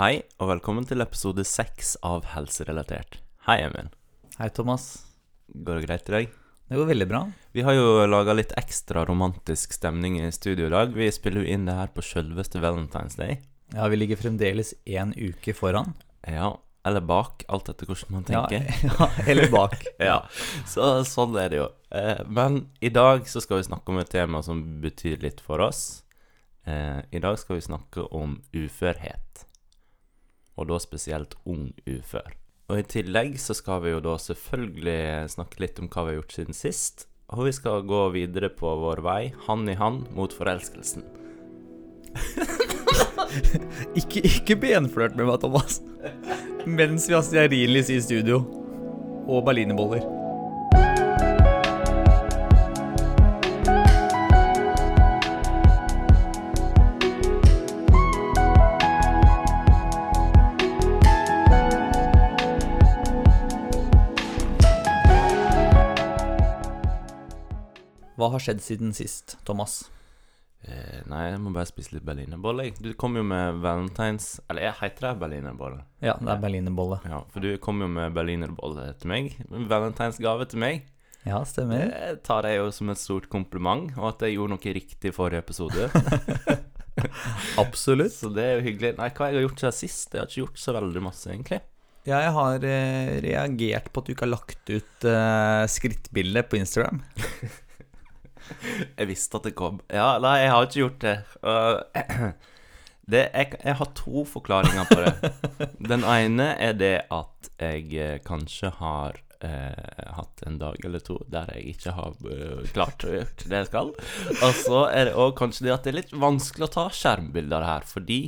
Hei, og velkommen til episode seks av Helserelatert. Hei, Emil. Hei, Thomas. Går det greit i dag? Det går veldig bra. Vi har jo laga litt ekstra romantisk stemning i studio i dag. Vi spiller jo inn det her på selveste Valentine's Day. Ja, vi ligger fremdeles én uke foran. Ja, eller bak, alt etter hvordan man tenker. Ja, ja, eller bak. Ja, så sånn er det jo. Eh, Men i dag så skal vi snakke om et tema som betyr litt for oss. Eh, I dag skal vi snakke om uførhet. Og da spesielt ung ufør. Og i tillegg så skal vi jo da selvfølgelig snakke litt om hva vi har gjort siden sist. Og vi skal gå videre på vår vei, hand i hand, mot forelskelsen. Ikke, ikke benflørt med meg, Thomas. Mens vi har stearinlys i studio. Og berlinerboller. Hva har skjedd siden sist, Thomas? Eh, nei, jeg må bare spise litt berlinerbolle. Du kom jo med valentines Eller jeg heter det berlinerbolle? Ja, det er berlinerbolle. Ja, for du kom jo med berlinerbolle til meg. Valentinsgave til meg. Ja, stemmer. Det tar jeg jo som et stort kompliment, og at jeg gjorde noe riktig i forrige episode. Absolutt. Så det er jo hyggelig. Nei, hva jeg har gjort siden sist? Jeg har ikke gjort så veldig masse, egentlig. Ja, Jeg har eh, reagert på at du ikke har lagt ut eh, skrittbilde på Instagram. Jeg visste at det kom. Ja, nei, jeg har ikke gjort det. Uh, det jeg, jeg har to forklaringer på det. Den ene er det at jeg eh, kanskje har eh, hatt en dag eller to der jeg ikke har uh, klart å gjøre det jeg skal. Og så er det òg kanskje det at det er litt vanskelig å ta skjermbilder her, fordi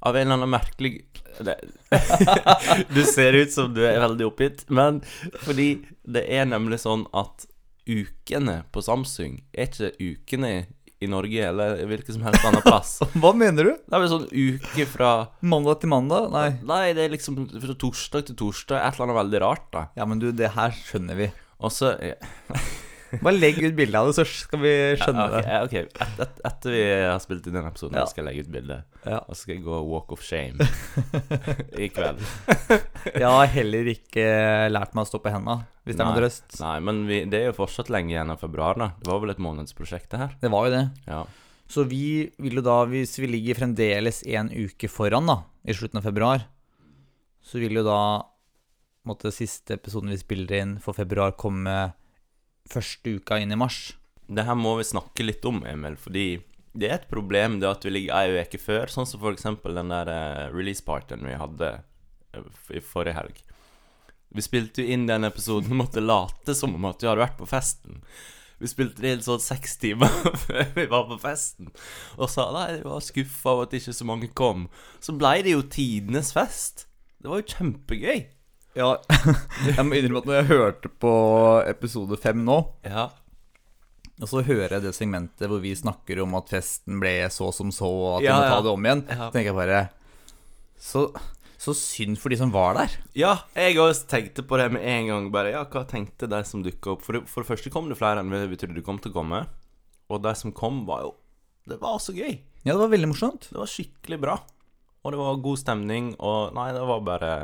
av en eller annen merkelig Du ser ut som du er veldig oppgitt, men fordi det er nemlig sånn at ukene på Samsung er ikke ukene i Norge eller hvilken som helst annen plass. Hva mener du? Det er vel sånn uke fra Mandag til mandag? Nei. Nei, det er liksom fra torsdag til torsdag. Et eller annet veldig rart, da. Ja, men du, det her skjønner vi. Og så Bare legg ut bilde av det, så skal vi skjønne det. det. ok. Et, et, etter vi har spilt inn den episoden, Ja. skal jeg legge ut bilde. Ja. Og så skal jeg gå walk of shame i kveld. Jeg har heller ikke lært meg å stå på henda, hvis det er noe trøst. Nei, men vi, det er jo fortsatt lenge igjen av februar, da. Det var vel et månedsprosjekt, det her. Det var jo det. Ja. Så vi vil jo da, hvis vi ligger fremdeles en uke foran, da, i slutten av februar, så vil jo da måtte siste episoden vi spiller inn for februar, komme første uka inn i mars. Det her må vi snakke litt om, Emil, fordi det er et problem det at vi ligger ei uke før, sånn som eksempel den der eh, release-partyen vi hadde eh, i forrige helg. Vi spilte jo inn den episoden og måtte late som om at vi hadde vært på festen. Vi spilte det inn sånn seks timer før vi var på festen, og sa nei, vi var skuffa over at ikke så mange kom. Så blei det jo tidenes fest. Det var jo kjempegøy. Ja, jeg må innrømme at når jeg hørte på episode fem nå, Ja. og så hører jeg det segmentet hvor vi snakker om at festen ble så som så, og at vi Ja, må ta det om igjen, Ja. tenker jeg bare så, så synd for de som var der. Ja, jeg også tenkte på det med en gang. Bare, ja, Hva tenkte de som dukka opp? For det, for det første kom det flere enn vi trodde det kom til å komme. Og de som kom, var jo Det var så gøy. Ja, det var veldig morsomt. Det var skikkelig bra. Og det var god stemning, og Nei, det var bare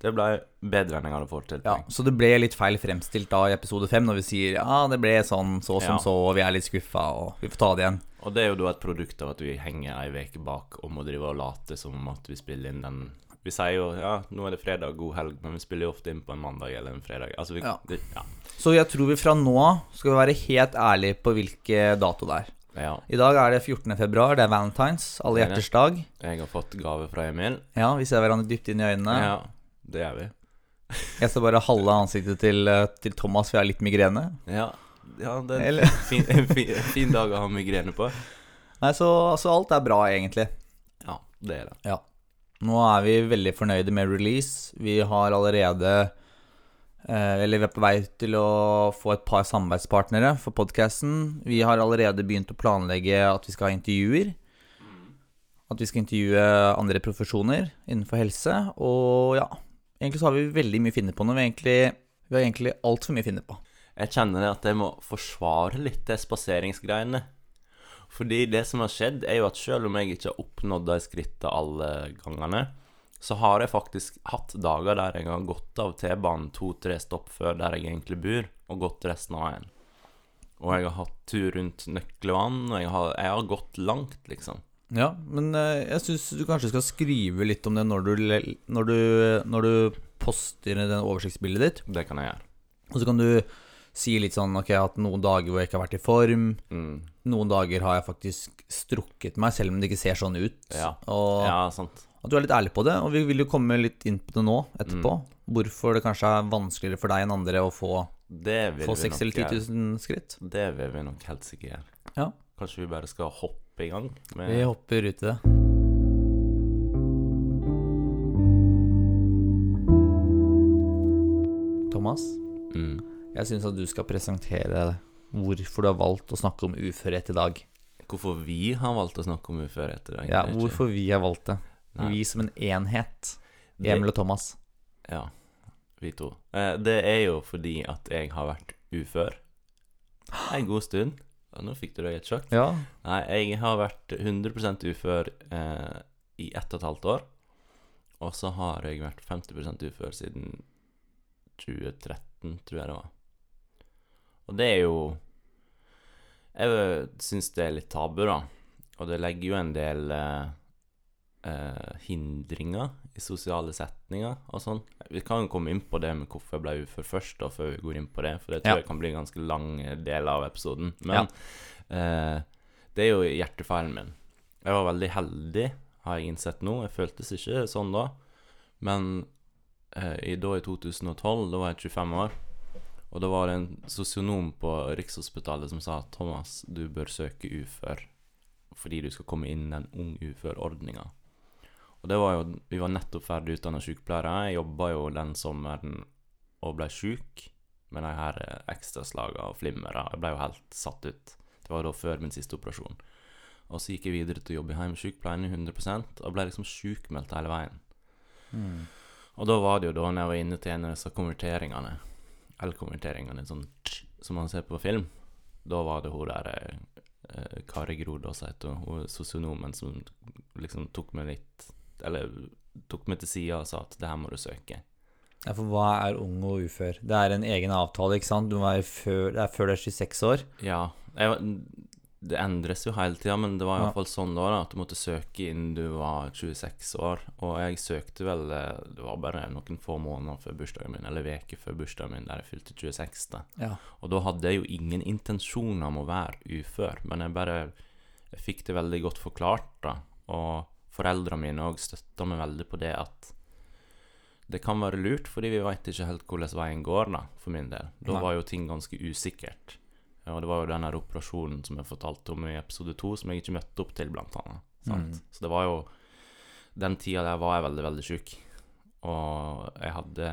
Det ble bedre enn jeg hadde forestilt Ja. Så det ble litt feil fremstilt da i episode fem, når vi sier ja, det ble sånn så som Ja. så, og vi er litt skuffa, og vi får ta det igjen. Og det er jo da et produkt av at vi henger ei uke bak og må drive og late som om at vi spiller inn den Vi sier jo ja, nå er det fredag, god helg, men vi spiller jo ofte inn på en mandag eller en fredag. Altså, vi, Ja. Det, ja. Så jeg tror vi fra nå av skal være helt ærlige på hvilke dato det er. ja. I dag er det 14. februar, det er valentines, alle er hjerters dag. Jeg har fått gave fra Emil. Ja, vi ser hverandre dypt inn i øynene. Ja, det er vi. Jeg ser bare halve ansiktet til, eh, til Thomas, for jeg har litt migrene. Ja, ja det er en fin, fin, fin dag å ha migrene på. Nei, så, så alt er bra, egentlig. Ja, det er det. Ja. Nå er vi veldig fornøyde med release. Vi har allerede eh, Eller vi er på vei til å få et par samarbeidspartnere for podkasten. Vi har allerede begynt å planlegge at vi skal ha intervjuer. At vi skal intervjue andre profesjoner innenfor helse. Og ja, egentlig så har vi veldig mye å finne på nå. Vi egentlig, vi har egentlig altfor mye å finne på. Jeg kjenner at jeg må forsvare litt det spaseringsgreiene. Fordi det som har skjedd, er jo at selv om jeg ikke har oppnådd de skrittene alle gangene, så har jeg faktisk hatt dager der jeg har gått av T-banen to-tre stopp før der jeg egentlig bor, og gått resten av veien. Og jeg har hatt tur rundt Nøklevann, og jeg har, jeg har gått langt, liksom. Ja, men eh, jeg syns du kanskje skal skrive litt om det når du, når du, når du poster den oversiktsbildet ditt. Det kan jeg gjøre. Og så kan du si litt sånn Ok, jeg har hatt noen dager hvor jeg ikke har vært i form. Mm. Noen dager har jeg faktisk strukket meg, selv om det ikke ser sånn ut. Ja. Og Ja, sant. at du er litt ærlig på det. Og vi vil jo komme litt inn på det nå, etterpå. Mm. Hvorfor det kanskje er vanskeligere for deg enn andre å få, få vi 6 eller 10 000 skritt. Det vil vi nok helt sikkert gjøre. Ja. Kanskje vi bare skal hoppe i gang Vi hopper ut i det. Thomas, mm. jeg syns at du skal presentere hvorfor du har valgt å snakke om uførhet i dag. Hvorfor vi har valgt å snakke om uførhet i dag. Ja, hvorfor vi har valgt det. Nei. Vi som en enhet. Emil og Thomas. Ja, vi to. Eh, det er jo fordi at jeg har vært ufør en god stund. Ja, Nå fikk du deg et sjokk. Ja. Nei, jeg har vært 100 ufør eh, i ett og et halvt år. Og så har jeg vært 50% ufør siden 2013, tror jeg det var. Og det er jo Jeg syns det er litt tabu, da. Og det legger jo en del eh, eh, hindringer i sosiale setninger og sånn. Vi kan jo komme inn på det med hvorfor jeg ble ufør først, da, før vi går inn på det. For det tror Ja. jeg kan bli en ganske lang del av episoden. Men eh, det er jo hjertefeilen min. Jeg var veldig heldig, har jeg innsett nå. Jeg føltes ikke sånn da. Men eh, i, da i 2012, da var jeg 25 år, og da var det en sosionom på Rikshospitalet som sa at Thomas, du bør søke ufør fordi du skal komme inn den ung ufør-ordninga. Og det var jo Vi var nettopp ferdig utdanna sykepleiere. Jeg jobba jo den sommeren og ble sjuk med de her eh, ekstraslaga og flimmera. Jeg ble jo helt satt ut. Det var da før min siste operasjon. Og så gikk jeg videre til å jobbe i hjemmesykepleien i 100 og ble liksom sjukmeldt hele veien. Og da var det jo da når jeg var inne til en av disse konverteringene, El-konverteringene sånn som man ser på film, da var det hun der eh, eh, Kari Grodås heter hun sosionomen som liksom tok meg litt Eller tok meg til sida og sa at det her må du søke. ja, for hva er ung og ufør? Det er en egen avtale, ikke sant? Du må være før, det er før du er 26 år. Ja. Jeg, det endres jo hele tida, men det var i Ja. sånn da, da, at du måtte søke innen du var 26 år. Og jeg søkte vel eh, Det var bare noen få måneder før bursdagen min, eller veke før bursdagen min, der jeg fylte 26. da. Ja. Og da hadde jeg jo ingen intensjoner om å være ufør, men jeg bare jeg fikk det veldig godt forklart, da. Og foreldrene mine òg støtta meg veldig på det at det kan være lurt, fordi vi veit ikke helt hvordan veien går, da, for min del. Da Nei. var jo ting ganske usikkert. Og det var jo den her operasjonen som jeg fortalte om i episode to, som jeg ikke møtte opp til, blant annet. Sant? Mm. Så det var jo Den tida der var jeg veldig, veldig sjuk. Og jeg hadde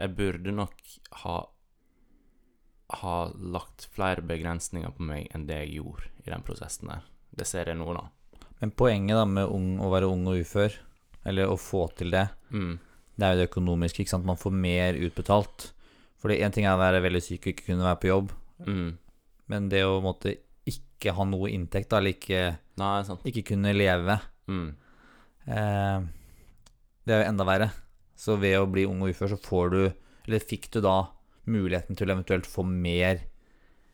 Jeg burde nok ha ha lagt flere begrensninger på meg enn det jeg gjorde i den prosessen der. Det ser jeg nå, da. Men poenget da med ung, å være ung og ufør, eller å få til det, Mm. det er jo det økonomiske, ikke sant? Man får mer utbetalt. Fordi én ting er å være veldig syk og ikke kunne være på jobb, Mm. men det å måtte ikke ha noe inntekt, da, eller ikke, Nei, sant. ikke kunne leve, Mm. eh, det er jo enda verre. Så ved å bli ung og ufør, så får du, eller fikk du da muligheten til å eventuelt få mer,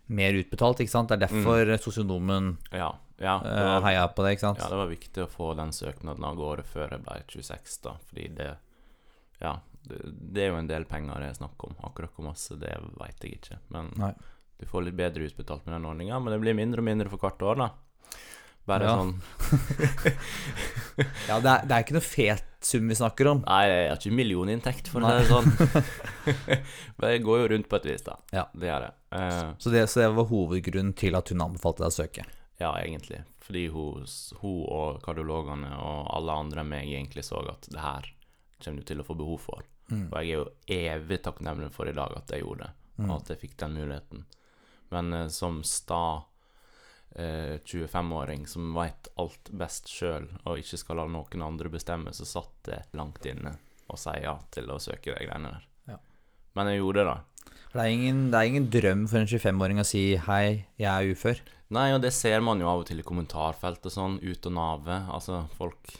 mer utbetalt, ikke sant? Det er derfor sosionomen Ja. Ja det, eh, var, heia på det, ikke sant? ja, det var viktig å få den søknaden av gårde før jeg ble 26, da. Fordi det Ja, det, det er jo en del penger det er snakk om. Akkurat hvor masse, det veit jeg ikke. Men Nei. du får litt bedre utbetalt med den ordninga. Men det blir mindre og mindre for hvert år, da. Bare Ja. sånn Ja, det er, det er ikke noe fet sum vi snakker om. Nei, jeg har ikke millioninntekt, for å si det sånn. Men jeg går jo rundt på et vis, da. Ja. Det gjør jeg. Eh, Så det, så det var hovedgrunnen til at hun anbefalte deg å søke. Ja, egentlig. Fordi hun, hun og kardiologene og alle andre enn meg egentlig så at det her kommer du til å få behov for. Mm. Og jeg er jo evig takknemlig for i dag at jeg gjorde det, Mm. og at jeg fikk den muligheten. Men eh, som sta eh, 25-åring som veit alt best sjøl, og ikke skal la noen andre bestemme, så satt det langt inne å si ja til å søke de greiene der. Ja. Men jeg gjorde det, da. Det er, ingen, det er ingen drøm for en 25-åring å si 'hei, jeg er ufør'. Nei, og det ser man jo av og til i kommentarfelt og sånn, ut og nave. Altså, folk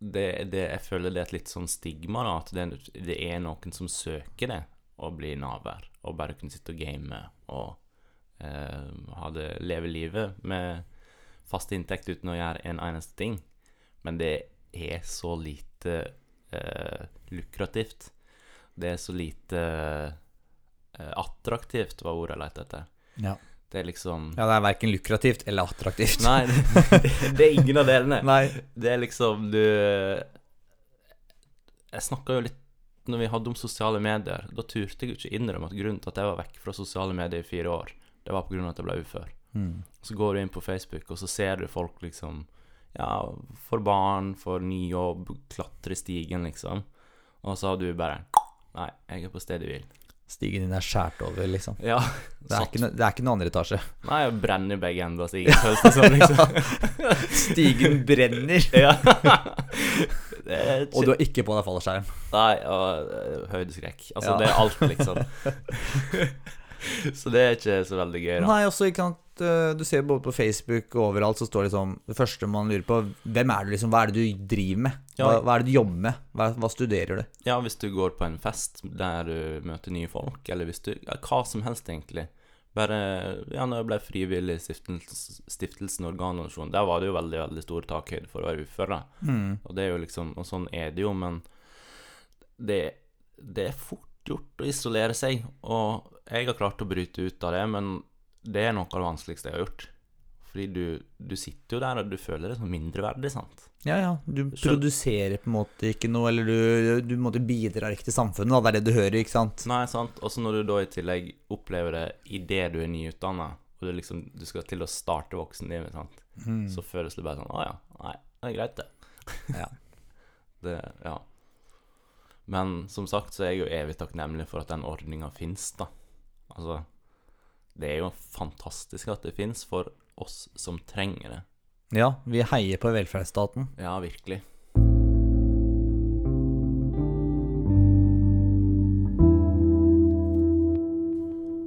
det, det, jeg føler det er et litt sånn stigma, da. At det, det er noen som søker det, å bli naver. Og bare kunne sitte og game og eh, ha det, leve livet med fast inntekt uten å gjøre en eneste ting. Men det er så lite eh, lukrativt. Det er så lite attraktivt, var ordet jeg lette etter. Ja. Det er liksom ja, det er verken lukrativt eller attraktivt. Nei, det, det er ingen av delene. Nei. Det er liksom Du Jeg snakka jo litt når vi hadde om sosiale medier. Da turte jeg jo ikke innrømme at grunnen til at jeg var vekk fra sosiale medier i fire år, det var av at jeg ble ufør. Mm. Så går du inn på Facebook, og så ser du folk liksom Ja, får barn, får ny jobb, klatre stigen, liksom. Og så har du bare Nei, jeg er på stedet hvil. Stigen din er skåret over, liksom. Ja. Det er, ikke, no- det er ikke noen andre etasje. Nei, jeg brenner begge ender av stigen, føles det som, liksom. Stigen brenner, ja. det er og du har ikke på deg fallskjerm. Nei, og øh, høydeskrekk. Altså, Ja. det er alt, liksom. så det er ikke så veldig gøy, da. Nei, også ikke sant eh, Du ser både på Facebook og overalt så står det liksom Det første man lurer på Hvem er du liksom? Hva er det du driver med? Hva, hva er det du jobber med? Hva, hva studerer du? Ja, hvis du går på en fest der du møter nye folk, eller hvis du ja, Hva som helst, egentlig. Bare Ja, når jeg ble frivillig i stiftelsen, stiftelsen Organdonasjon, der var det jo veldig, veldig stor takhøyde for å være ufør, da. Og det er jo liksom Og sånn er det jo, men det, det er fort gjort å isolere seg, og jeg har klart å bryte ut av det, men det er noe av det vanskeligste jeg har gjort. Fordi du, du sitter jo der, og du føler deg som mindreverdig, sant? Ja, ja. Du Skjøn- produserer på en måte ikke noe, eller du, du måte bidrar ikke til samfunnet. Da. Det er det du hører, ikke sant? Nei, sant? Og så når du da i tillegg opplever det idet du er nyutdanna, og du liksom du skal til å starte voksenlivet, sant, så føles det bare sånn Å ja, nei, det er greit, det. Ja. det ja. Men som sagt så er jeg jo evig takknemlig for at den ordninga fins, da. Altså Det er jo fantastisk at det fins for oss som trenger det. ja, vi heier på velferdsstaten. Ja, virkelig.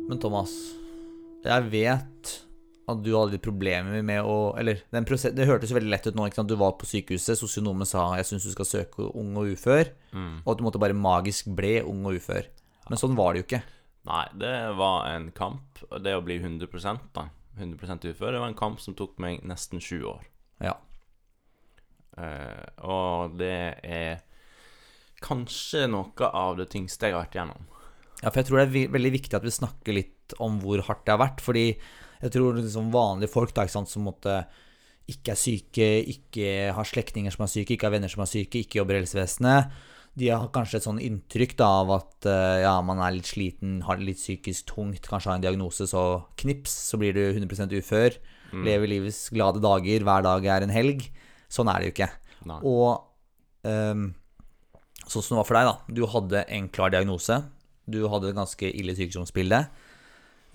Men Thomas, jeg vet at du hadde litt problemer med å Eller den prosess, det hørtes veldig lett ut nå. Du var på sykehuset, sosionomen sa 'jeg syns du skal søke ung og ufør', og at du måtte bare magisk ble ung og ufør. Men sånn var det jo ikke. Nei, det var en kamp. Det å bli 100 da 100 ufør, det var en kamp som tok meg nesten sju år. Ja. Eh, og det er kanskje noe av det tyngste jeg har vært gjennom. Ja, for jeg tror det er veldig viktig at vi snakker litt om hvor hardt det har vært. Fordi jeg tror liksom vanlige folk da, ikke sant, som måtte ikke er syke, ikke har slektninger som er syke, ikke har venner som er syke, ikke jobber i helsevesenet, de har kanskje et sånn inntrykk da av at eh, ja, man er litt sliten, har det litt psykisk tungt, kanskje har en diagnose, så knips, så blir du 100% ufør. Lever livets glade dager, hver dag er en helg. Sånn er det jo ikke. Nei. Og um, sånn som det var for deg, da. Du hadde en klar diagnose. Du hadde et ganske ille sykdomsbilde.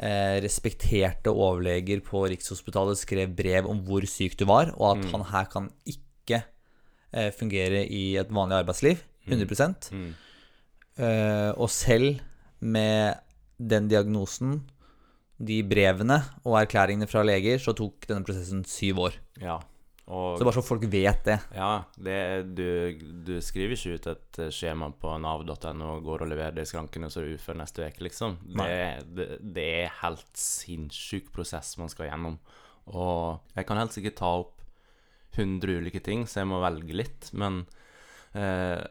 Eh, respekterte overleger på Rikshospitalet skrev brev om hvor syk du var, og at han her kan ikke eh, fungere i et vanlig arbeidsliv. 100 Mm. Uh, Og selv med den diagnosen, de brevene og erklæringene fra leger, så tok denne prosessen syv år. Ja. Og Så bare så folk vet det. Ja, det, du, du skriver ikke ut et eh, skjema på nav.no og går og leverer det i skranken, og så er du ufør neste uke, liksom. Det, det, det er helt sinnssyk prosess man skal gjennom. Og jeg kan helst ikke ta opp 100 ulike ting, så jeg må velge litt. Men eh,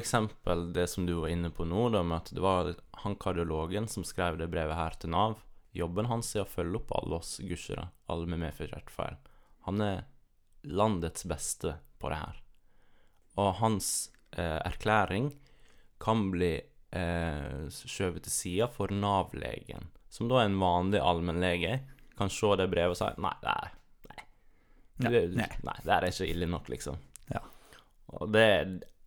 eksempel det som du var inne på nå, da, med at det var han kardiologen som skrev det brevet her til Nav. Jobben hans er å følge opp alle oss gusjere, alle med medfødt hjertefeil. Han er landets beste på det her. Og hans eh, erklæring kan bli eh, skjøvet til sida for Nav-legen, som da er en vanlig allmennlege, kan se det brevet og si nei, det er nei. Det, nei. nei, det er ikke ille nok, liksom. Ja. Og det,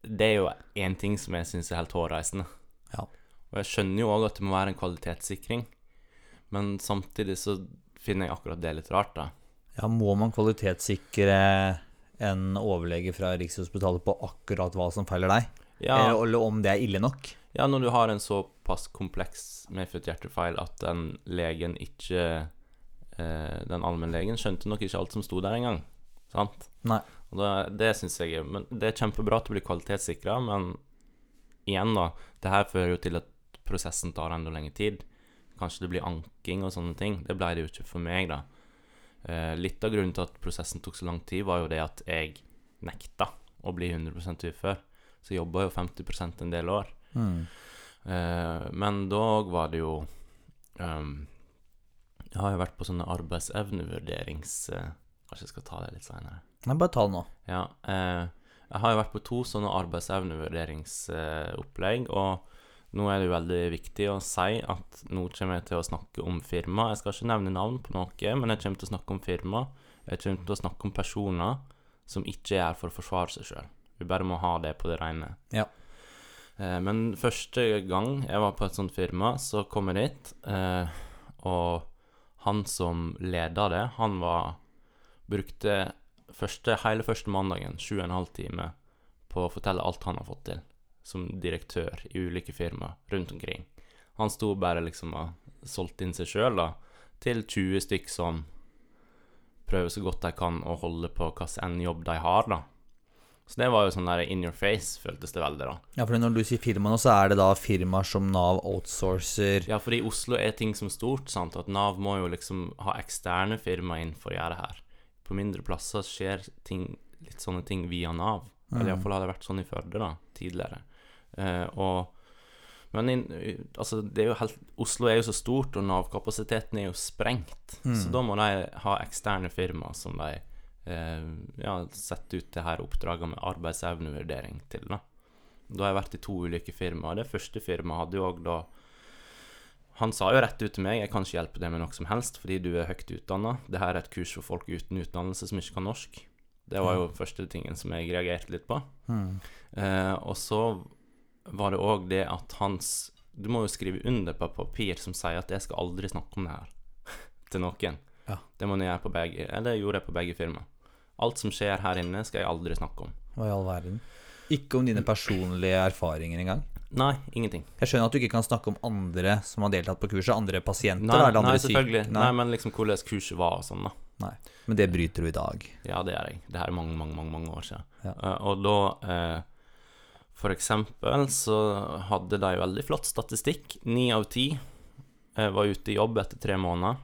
det er jo én ting som jeg syns er helt hårreisende. Ja. Og jeg skjønner jo òg at det må være en kvalitetssikring, men samtidig så finner jeg akkurat det litt rart, da. Ja, må man kvalitetssikre en overlege fra Rikshospitalet på akkurat hva som feiler deg? Ja, Eller, om det er ille nok? ja, når du har en såpass kompleks medfødt hjertefeil at den legen ikke eh, Den allmennlegen skjønte nok ikke alt som sto der engang. Sant? Nei. Og det, det syns jeg Men det er kjempebra at det blir kvalitetssikra, men igjen, da. Det her fører jo til at prosessen tar enda lengre tid. Kanskje det blir anking og sånne ting. Det ble det jo ikke for meg, da. Eh, litt av grunnen til at prosessen tok så lang tid, var jo det at jeg nekta å bli 100% ufør. Så jobba jo 50% en del år. Mm. Eh, men da var det jo ehm, Jeg har jo vært på sånne arbeidsevnevurderings... eh, kanskje jeg skal ta det litt seinere. Nei, bare ta det nå. Ja, eh, jeg har jo vært på to sånne arbeidsevnevurderingsopplegg, og nå er det jo veldig viktig å si at nå kommer jeg til å snakke om firma. Jeg skal ikke nevne navn på noe, men jeg kommer til å snakke om firma. Jeg kommer til å snakke om personer som ikke er her for å forsvare seg sjøl. Vi bare må ha det på det rene. Ja. Eh, men første gang jeg var på et sånt firma, så kom jeg dit, eh, og han som leda det, han var Brukte første, hele første mandagen, sju og en halv time, på å fortelle alt han har fått til som direktør i ulike firmaer rundt omkring. Han sto bare liksom og solgte inn seg sjøl, da, til 20 stykk som prøver så godt de kan å holde på hvilken jobb de har, da. Så det var jo sånn der in your face, føltes det veldig, da. Ja, for når du sier firma nå, så er det da firmaer som Nav outsourcer Ja, for i Oslo er ting som stort, sant, at Nav må jo liksom ha eksterne firmaer inn for å gjøre det her. På mindre plasser skjer ting, litt sånne ting via Nav. Eller iallfall har det vært sånn i Førde, da, tidligere. Eh, og Men in, altså, det er jo helt Oslo er jo så stort, og Nav-kapasiteten er jo sprengt. Så da må de ha eksterne firmaer som de eh, ja, setter ut det her oppdraget med arbeidsevnevurdering til, da. Da har jeg vært i to ulike firmaer. Det første firmaet hadde jo òg da Han sa jo rett ut til meg jeg kan ikke hjelpe deg med noe som helst fordi du er høyt utdanna. Dette er et kurs for folk uten utdannelse som ikke kan norsk. Det var jo første tingen som jeg reagerte litt på. Mm. Eh, og så var det òg det at hans Du må jo skrive under på papir som sier at jeg skal aldri snakke om det her til noen. Ja. Det må jeg gjøre på begge Eller gjorde jeg på begge firma. Alt som skjer her inne, skal jeg aldri snakke om. Hva i all verden? Ikke om dine personlige erfaringer engang? Nei, ingenting. Jeg skjønner at du ikke kan snakke om andre som har deltatt på kurset, andre pasienter Nei, eller andre nei syke- selvfølgelig. Nei. Nei. men liksom hvordan kurset var og sånn, da. nei. Men det bryter du i dag. Ja, det gjør jeg. Det her er mange, mange, mange, mange år siden. Ja. Uh, og da uh, For eksempel så hadde de veldig flott statistikk. Ni av ti eh, var ute i jobb etter tre måneder.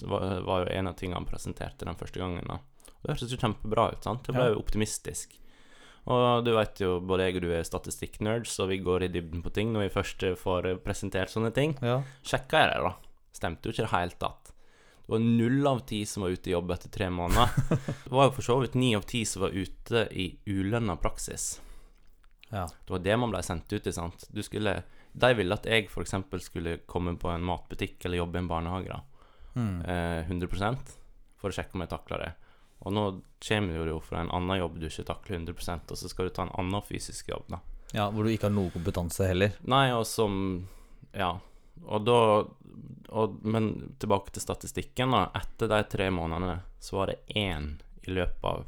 Det var, var jo en av tingene han presenterte den første gangen. da Det hørtes jo kjempebra ut. sant? Det ble Ja. jo optimistisk. Og du vet jo, både jeg og du er statistikknerds, så vi går i dybden på ting når vi først får presentert sånne ting. Ja. Sjekka jeg det, da. Stemte jo ikke i det hele tatt. Det var null av ti som var ute i jobb etter tre måneder. Det var jo for så vidt ni av ti som var ute i ulønna praksis. ja. Det var det man ble sendt ut i, sant. Du skulle De ville at jeg f.eks. skulle komme på en matbutikk eller jobbe i en barnehage, da. Mm. Eh, 100% for å sjekke om jeg takla det. Og nå kommer du jo fra en annen jobb du ikke takler 100 og så skal du ta en annen fysisk jobb, da. ja. Hvor du ikke har noe kompetanse heller. Nei, og som Ja. Og da og, Men tilbake til statistikken, da. Etter de tre månedene så var det én i løpet av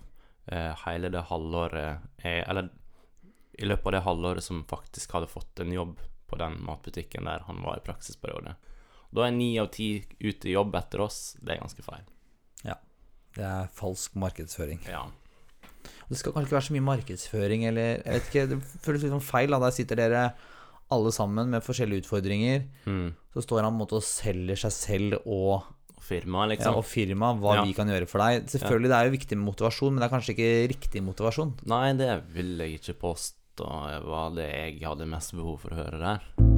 eh, hele det halvåret eh, Eller i løpet av det halvåret som faktisk hadde fått en jobb på den matbutikken der han var i praksisperiode. Da er ni av ti ute i jobb etter oss. Det er ganske feil. Det er falsk markedsføring. Ja. Og Det skal kanskje ikke være så mye markedsføring, eller Jeg vet ikke, det føles litt sånn feil. da Der sitter dere alle sammen med forskjellige utfordringer. Mm. Så står han på en måte og selger seg selv og, Firma, liksom. ja, og firma, hva Ja. vi kan gjøre for deg. Selvfølgelig, det er jo viktig med motivasjon, men det er kanskje ikke riktig motivasjon. Nei, det vil jeg ikke påstå var det jeg hadde mest behov for å høre der.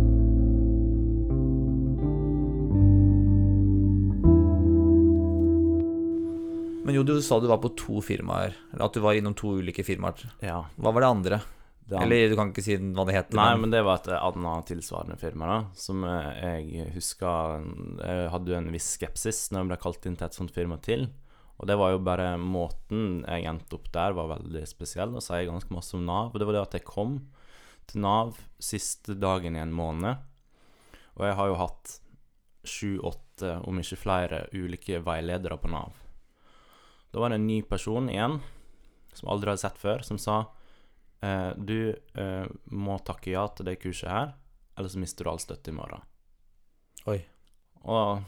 Men jo, du sa du var på to firmaer. Eller at du var innom to ulike firmaer. Ja. Hva var det andre? Det andre. Eller du kan ikke si hva det heter. Nei, men det var et annet tilsvarende firma, da. Som eh, jeg huska Jeg hadde jo en viss skepsis når jeg ble kalt inn til et sånt firma til. Og det var jo bare måten jeg endte opp der, var veldig spesiell. Og sier ganske masse om Nav. Og det var det at jeg kom til Nav siste dagen i en måned. Og jeg har jo hatt sju-åtte, om ikke flere, ulike veiledere på Nav. Da var det en ny person igjen, som aldri hadde sett før, som sa eh, Du eh, må takke ja til det kurset her, eller så mister du all støtte i morgen. Oi. Og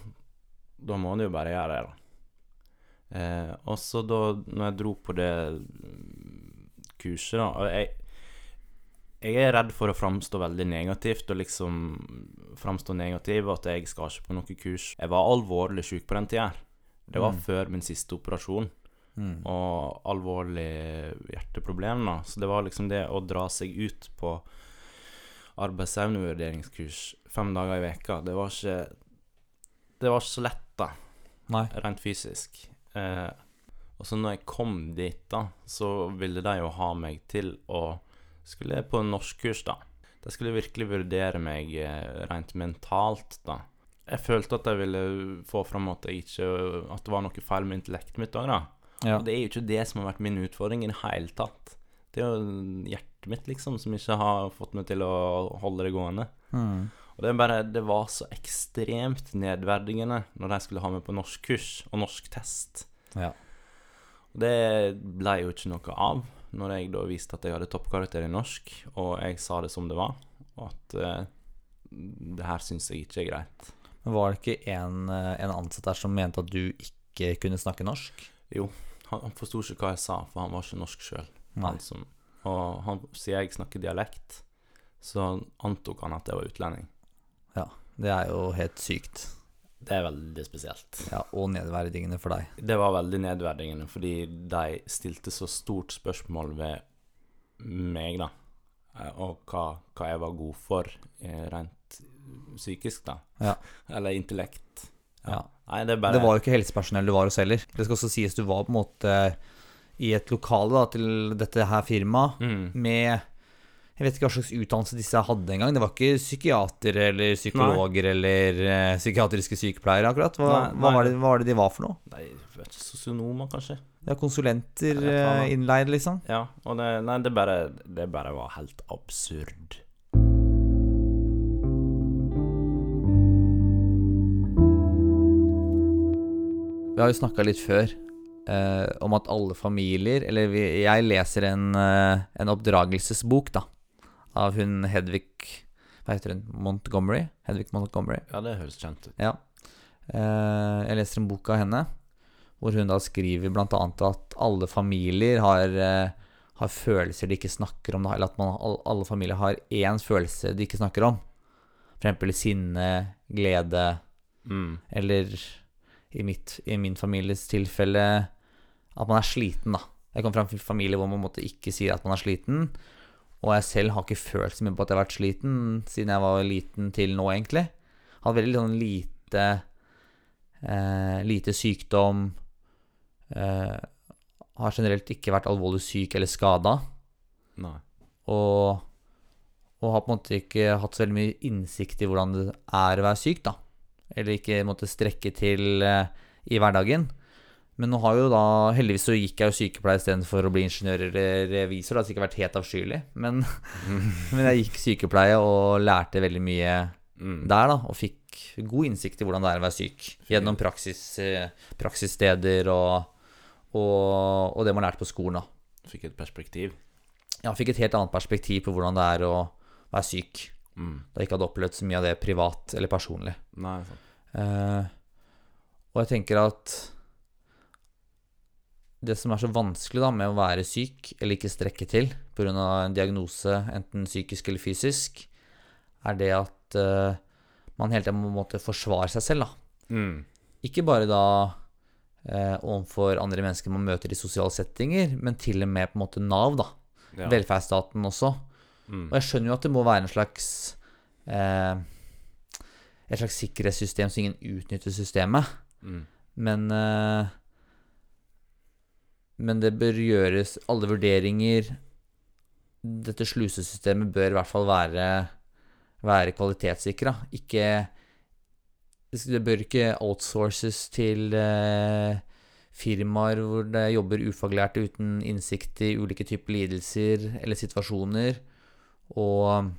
da må du jo bare gjøre det, da. Eh, og så da når jeg dro på det kurset, da og jeg, jeg er redd for å framstå veldig negativt og liksom framstå negativ, at jeg skal ikke på noe kurs. Jeg var alvorlig syk på den tida. Det var Mm. før min siste operasjon Mm. og alvorlig hjerteproblem. da Så det var liksom det å dra seg ut på arbeidsevnevurderingskurs fem dager i veka Det var ikke Det var ikke så lett, da, Nei. rent fysisk. Eh, og så når jeg kom dit, da, så ville de jo ha meg til å Skulle på norskkurs, da. De skulle virkelig vurdere meg eh, rent mentalt, da. Jeg følte at jeg ville få fram at, ikke, at det var noe feil med intellektet mitt òg, da. Ja. Og det er jo ikke det som har vært min utfordring i det hele tatt. Det er jo hjertet mitt, liksom, som ikke har fått meg til å holde det gående. Mm. Og det er bare Det var så ekstremt nedverdigende når de skulle ha meg på norskkurs og norsktest. Ja. Og det ble jo ikke noe av når jeg da viste at jeg hadde toppkarakter i norsk, og jeg sa det som det var, og at uh, det her syns jeg ikke er greit. Men var det ikke en, eh, en ansatt der som mente at du ikke kunne snakke norsk? Jo, han, han forsto ikke hva jeg sa, for han var ikke norsk sjøl. Og han, siden jeg snakker dialekt, så antok han at jeg var utlending. Ja, Det er jo helt sykt. Det er veldig spesielt. Ja, og nedverdigende for deg. Det var veldig nedverdigende, fordi de stilte så stort spørsmål ved meg, da. Eh, Og hva, hva jeg var god for eh, rent psykisk, da. Ja. Eller intellekt. Ja. Nei, det bare Det var jo ikke helsepersonell du var hos heller. Det skal også sies du var på en måte i et lokale da, til dette her firmaet mm. med Jeg vet ikke hva slags utdannelse disse hadde engang. Det var ikke psykiatere eller psykologer eller uh, psykiatriske sykepleiere, akkurat. Hva, Nei, hva, var det, hva var det de var for noe? Nei, sosionomer, kanskje? Ja, konsulenter eh, innleid, liksom? Ja. Og det, nei, det bare Det bare var helt absurd. Vi har jo snakka litt før eh, om at alle familier Eller vi, jeg leser en, eh, en oppdragelsesbok, da, av hun Hedvig Hva heter hun? Montgomery? Hedvig Montgomery. Ja, det høres kjent ut. Ja. Eh, jeg leser en bok av henne hvor hun da skriver annet at alle familier har, eh, har følelser de ikke snakker om, eller at man, alle familier har én følelse de ikke snakker om. For eksempel sinne, glede, Mm. eller i, mitt, i min families tilfelle at man er sliten, da. Jeg kommer fra en familie hvor man ikke sier at man er sliten. Og jeg selv har ikke følt så mye på at jeg har vært sliten siden jeg var liten til nå, egentlig. Hadde veldig sånn lite eh, Lite sykdom. Eh, har generelt ikke vært alvorlig syk eller skada. Og, og har på en måte ikke hatt så veldig mye innsikt i hvordan det er å være syk, da. Eller ikke måtte strekke til eh, i hverdagen. Men nå har jo da Heldigvis så gikk jeg jo sykepleier istedenfor å bli ingeniør eller revisor. Det har sikkert vært helt avskyelig, men, men jeg gikk sykepleie og lærte veldig mye Mm. der, da. Og fikk god innsikt i hvordan det er å være syk. Gjennom praksis, eh, praksissteder og, og, og det man lærte på skolen, da. Fikk et perspektiv. Ja, fikk et helt annet perspektiv på hvordan det er å være syk. Mm. Da jeg ikke hadde opplevd så mye av det privat eller personlig. Nei. Eh, og jeg tenker at det som er så vanskelig da med å være syk eller ikke strekke til pga. en diagnose, enten psykisk eller fysisk, er det at eh, man hele tiden må måtte forsvare seg selv. da. Mm. Ikke bare da eh, overfor andre mennesker man møter i sosiale settinger, men til og med på en måte Nav, da. Ja. Velferdsstaten også. Mm. Og jeg skjønner jo at det må være en slags eh, Et slags sikkerhetssystem så ingen utnytter systemet. Mm. Men eh, Men det bør gjøres Alle vurderinger Dette slusesystemet bør i hvert fall være Være kvalitetssikra. Ikke Det bør ikke outsources til eh, firmaer hvor det jobber ufaglærte uten innsikt i ulike typer lidelser eller situasjoner. Og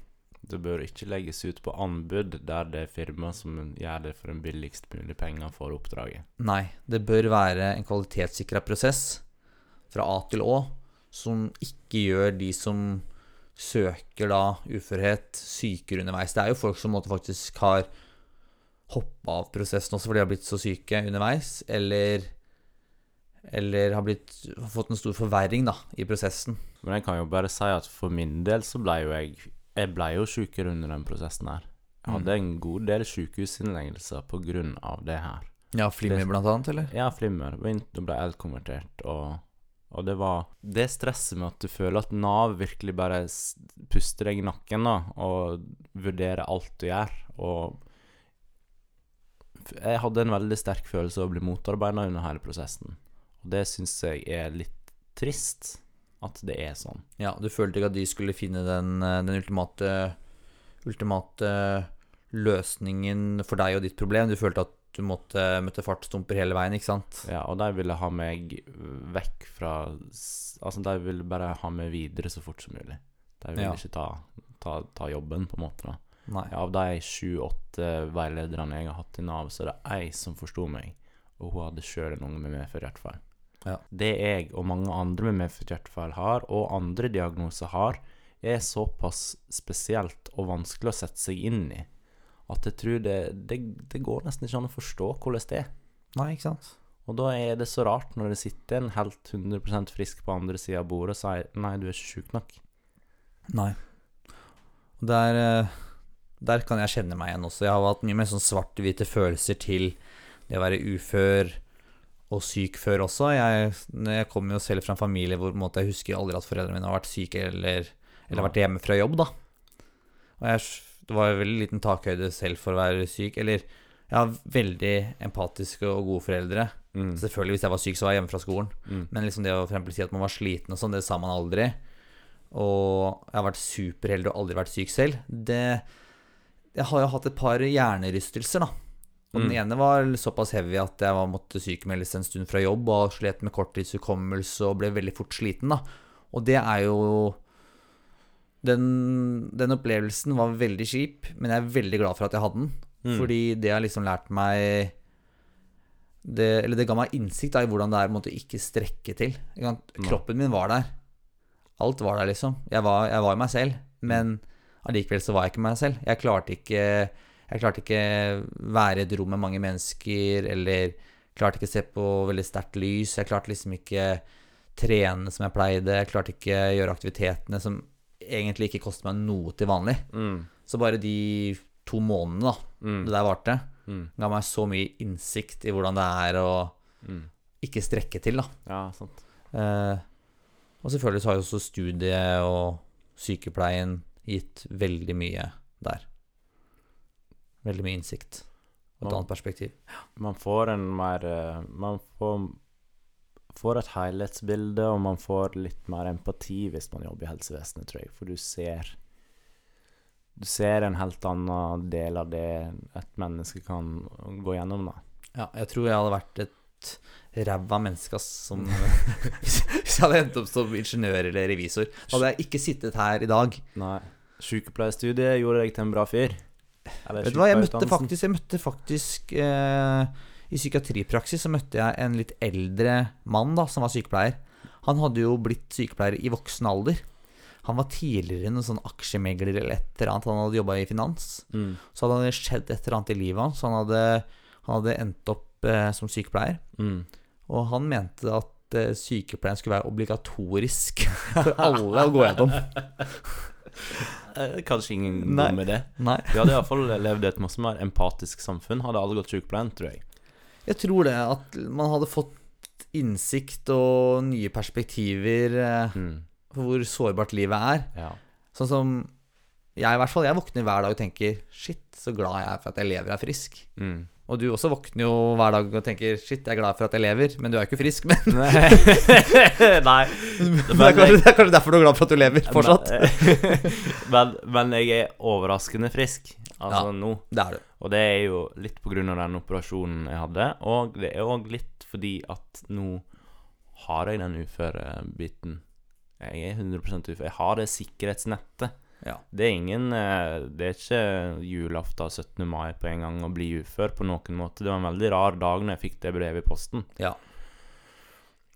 Det bør ikke legges ut på anbud der det er firma som gjør det for en billigst mulig penger for oppdraget. Nei, det bør være en kvalitetssikra prosess fra A til Å som ikke gjør de som søker da uførhet, sykere underveis. Det er jo folk som faktisk har hoppa av prosessen også fordi de har blitt så syke underveis, eller eller har blitt, fått en stor forverring da, i prosessen. Men jeg kan jo bare si at for min del så ble jo jeg Jeg ble jo sjukere under den prosessen her. Jeg hadde en god del sykehusinnleggelser på grunn av det her. Ja, Flimmer Det- blant annet, eller? Ja, flimmer. Begynte å bli konvertert, og, og det var Det stresset med at du føler at Nav virkelig bare puster deg i nakken, da, og vurderer alt du gjør, og Jeg hadde en veldig sterk følelse av å bli motarbeida under hele prosessen, og det syns jeg er litt trist. At det er sånn. Ja, du følte ikke at de skulle finne den, eh, den ultimate, ultimate løsningen for deg og ditt problem. Du følte at du måtte møtte fartsdumper hele veien, ikke sant? Ja, og de ville ha meg vekk fra Altså, de ville bare ha meg videre så fort som mulig. De ville Ja. ikke ta, ta, ta jobben, på en måte. da Nei. Av de sju-åtte veilederne jeg har hatt i Nav, så er det ei som forsto meg, og hun hadde sjøl en unge med medfødt hjertefeil. Ja. Det jeg og mange andre med medfødt har, og andre diagnoser har, er såpass spesielt og vanskelig å sette seg inn i at jeg tror det, det, det går nesten ikke an å forstå hvordan det er. Nei, ikke sant? Og da er det så rart når det sitter en helt 100 frisk på andre sida av bordet og sier 'nei, du er ikke sjuk nok'. Nei. Der, eh, der kan jeg kjenne meg igjen også. Jeg har hatt mye mer sånn svart-hvite følelser til det å være ufør og syk før også. Jeg, jeg kommer jo selv fra en familie hvor på en jeg husker aldri at foreldrene mine har vært syke eller, eller vært hjemme fra jobb, da. Og jeg, det var veldig liten takhøyde selv for å være syk. Eller jeg har veldig empatiske og gode foreldre. Mm. Selvfølgelig, hvis jeg var syk, så var jeg hjemme fra skolen. Mm. Men liksom det å for si at man var sliten og sånn, det sa man aldri. Og jeg har vært superheldig og aldri vært syk selv. Det Jeg har jo hatt et par hjernerystelser, da. Og den Mm. ene var såpass heavy at jeg var, måtte sykemeldes en stund fra jobb og slet med korttidshukommelse og ble veldig fort sliten, da. Og det er jo den, den opplevelsen var veldig kjip, men jeg er veldig glad for at jeg hadde den. Mm. Fordi det har liksom lært meg det, Eller det ga meg innsikt da, i hvordan det er å ikke strekke til. Kroppen min var der. Alt var der, liksom. Jeg var, jeg var meg selv, men allikevel så var jeg ikke meg selv. Jeg klarte ikke Jeg klarte ikke være i et rom med mange mennesker, eller klarte ikke se på veldig sterkt lys. Jeg klarte liksom ikke trene som jeg pleide. Jeg klarte ikke gjøre aktivitetene som egentlig ikke koster meg noe til vanlig. Mm. Så bare de to månedene da, Mm. det der varte, Mm. ga meg så mye innsikt i hvordan det er å Mm. ikke strekke til, da. Ja, sant. Eh, og selvfølgelig så har jo også studiet og sykepleien gitt veldig mye der. Veldig mye innsikt. Og et man, annet perspektiv. Man får en mer eh, Man får, får et helhetsbilde, og man får litt mer empati hvis man jobber i helsevesenet, tror jeg. For du ser Du ser en helt annen del av det et menneske kan gå gjennom, da. Ja, jeg tror jeg hadde vært et ræva menneske som Hvis jeg hadde endt opp som ingeniør eller revisor. Hadde jeg ikke sittet her i dag. Nei. Sykepleierstudiet gjorde deg til en bra fyr. Vet du hva, jeg møtte faktisk, jeg møtte faktisk eh, I psykiatripraksis så møtte jeg en litt eldre mann da, som var sykepleier. Han hadde jo blitt sykepleier i voksen alder. Han var tidligere en sånn aksjemegler eller et eller annet. Han hadde jobba i finans. Mm. Så hadde det skjedd et eller annet i livet hans. Han hadde, han hadde endt opp eh, som sykepleier. Mm. Og han mente at eh, sykepleien skulle være obligatorisk for alle å gå gjennom. Eh, Kanskje ingen Nei. dum idé. Nei. Vi hadde iallfall levd i et masse mer empatisk samfunn. Hadde alle gått sykepleien, tror jeg. Jeg tror det at man hadde fått innsikt og nye perspektiver eh, Mm. for hvor sårbart livet er. Ja. Sånn som jeg i hvert fall, jeg våkner hver dag og tenker Shit, så glad jeg er for at jeg lever og er frisk. Mm. Og du også våkner jo hver dag og tenker Shit, jeg er glad for at jeg lever, men du er jo ikke frisk. Men Nei. Nei. det er, kanskje, det er kanskje derfor du er glad for at du lever fortsatt. Men, men jeg er overraskende frisk, altså Ja. nå. Det er du. Og det er jo litt av den operasjonen jeg hadde, og det er òg litt fordi at nå har jeg den uførebiten. Jeg er 100 ufør. Jeg har det sikkerhetsnettet. Ja. Det er ingen eh, Det er ikke julaften 17. mai på en gang å bli ufør på noen måte. Det var en veldig rar dag når jeg fikk det brevet i posten. Ja.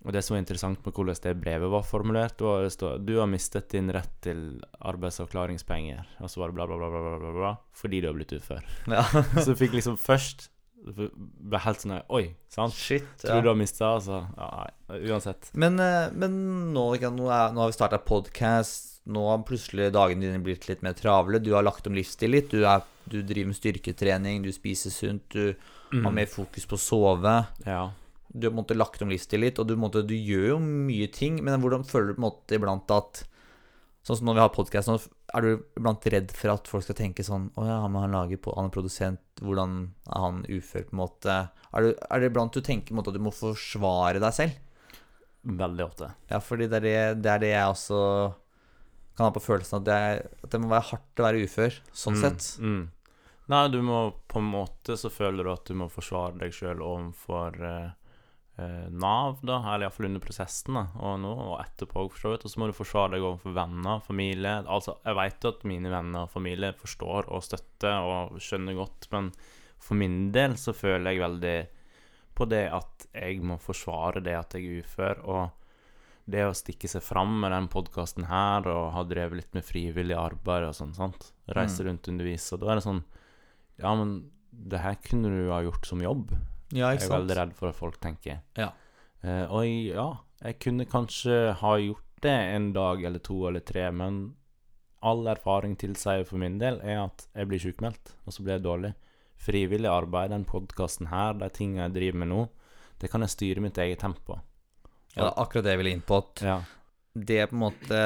Og det som var interessant med hvordan det brevet var formulert, var det stod Du har mistet din rett til arbeidsavklaringspenger. Og så var det bla, bla, bla, bla, bla, bla, fordi du har blitt ufør. Ja. Så jeg fikk liksom først ble helt sånn Oi, sant? Shit. Tror du har mista, altså? Ja, nei, uansett. Men, eh, men nå, nå, er, nå har vi starta podkast. Nå har plutselig dagene dine blitt litt mer travle. Du har lagt om livsstil litt. Du, er, du driver med styrketrening, du spiser sunt, du har mer fokus på å sove. Ja. Du har måtte, lagt om livsstil litt, og du, måtte, du gjør jo mye ting. Men hvordan føler du på en måte iblant at Sånn som når vi har podkast nå, er du iblant redd for at folk skal tenke sånn Å ja, men han lager på, han er produsent, hvordan er han ufør, på en måte? Er, du, er det iblant du tenker måte at du må forsvare deg selv? Veldig ofte. Ja, fordi det er det, det, er det jeg også kan ha på følelsen at det, er, at det må være hardt å være ufør, sånn Mm, sett. Mm. Nei, du må på en måte så føler du at du må forsvare deg sjøl overfor eh, eh, Nav, da, eller iallfall under prosessen, da, og nå og etterpå òg, for så vidt. Og så må du forsvare deg overfor venner, familie. Altså, jeg vet at mine venner og familie forstår og støtter og skjønner godt, men for min del så føler jeg veldig på det at jeg må forsvare det at jeg er ufør, og det å stikke seg fram med den podkasten her, og ha drevet litt med frivillig arbeid og sånn, sant. Reise Mm. rundt og undervise, og da er det sånn Ja, men det her kunne du ha gjort som jobb. Ja, Jeg er veldig redd for at folk tenker. Ja. Eh, og jeg, ja, jeg kunne kanskje ha gjort det en dag eller to eller tre, men all erfaring tilsier for min del er at jeg blir sjukmeldt, og så blir jeg dårlig. Frivillig arbeid, den podkasten her, de tingene jeg driver med nå, det kan jeg styre mitt eget tempo. Ja, det er akkurat det jeg ville inn på. At Ja. det er på en måte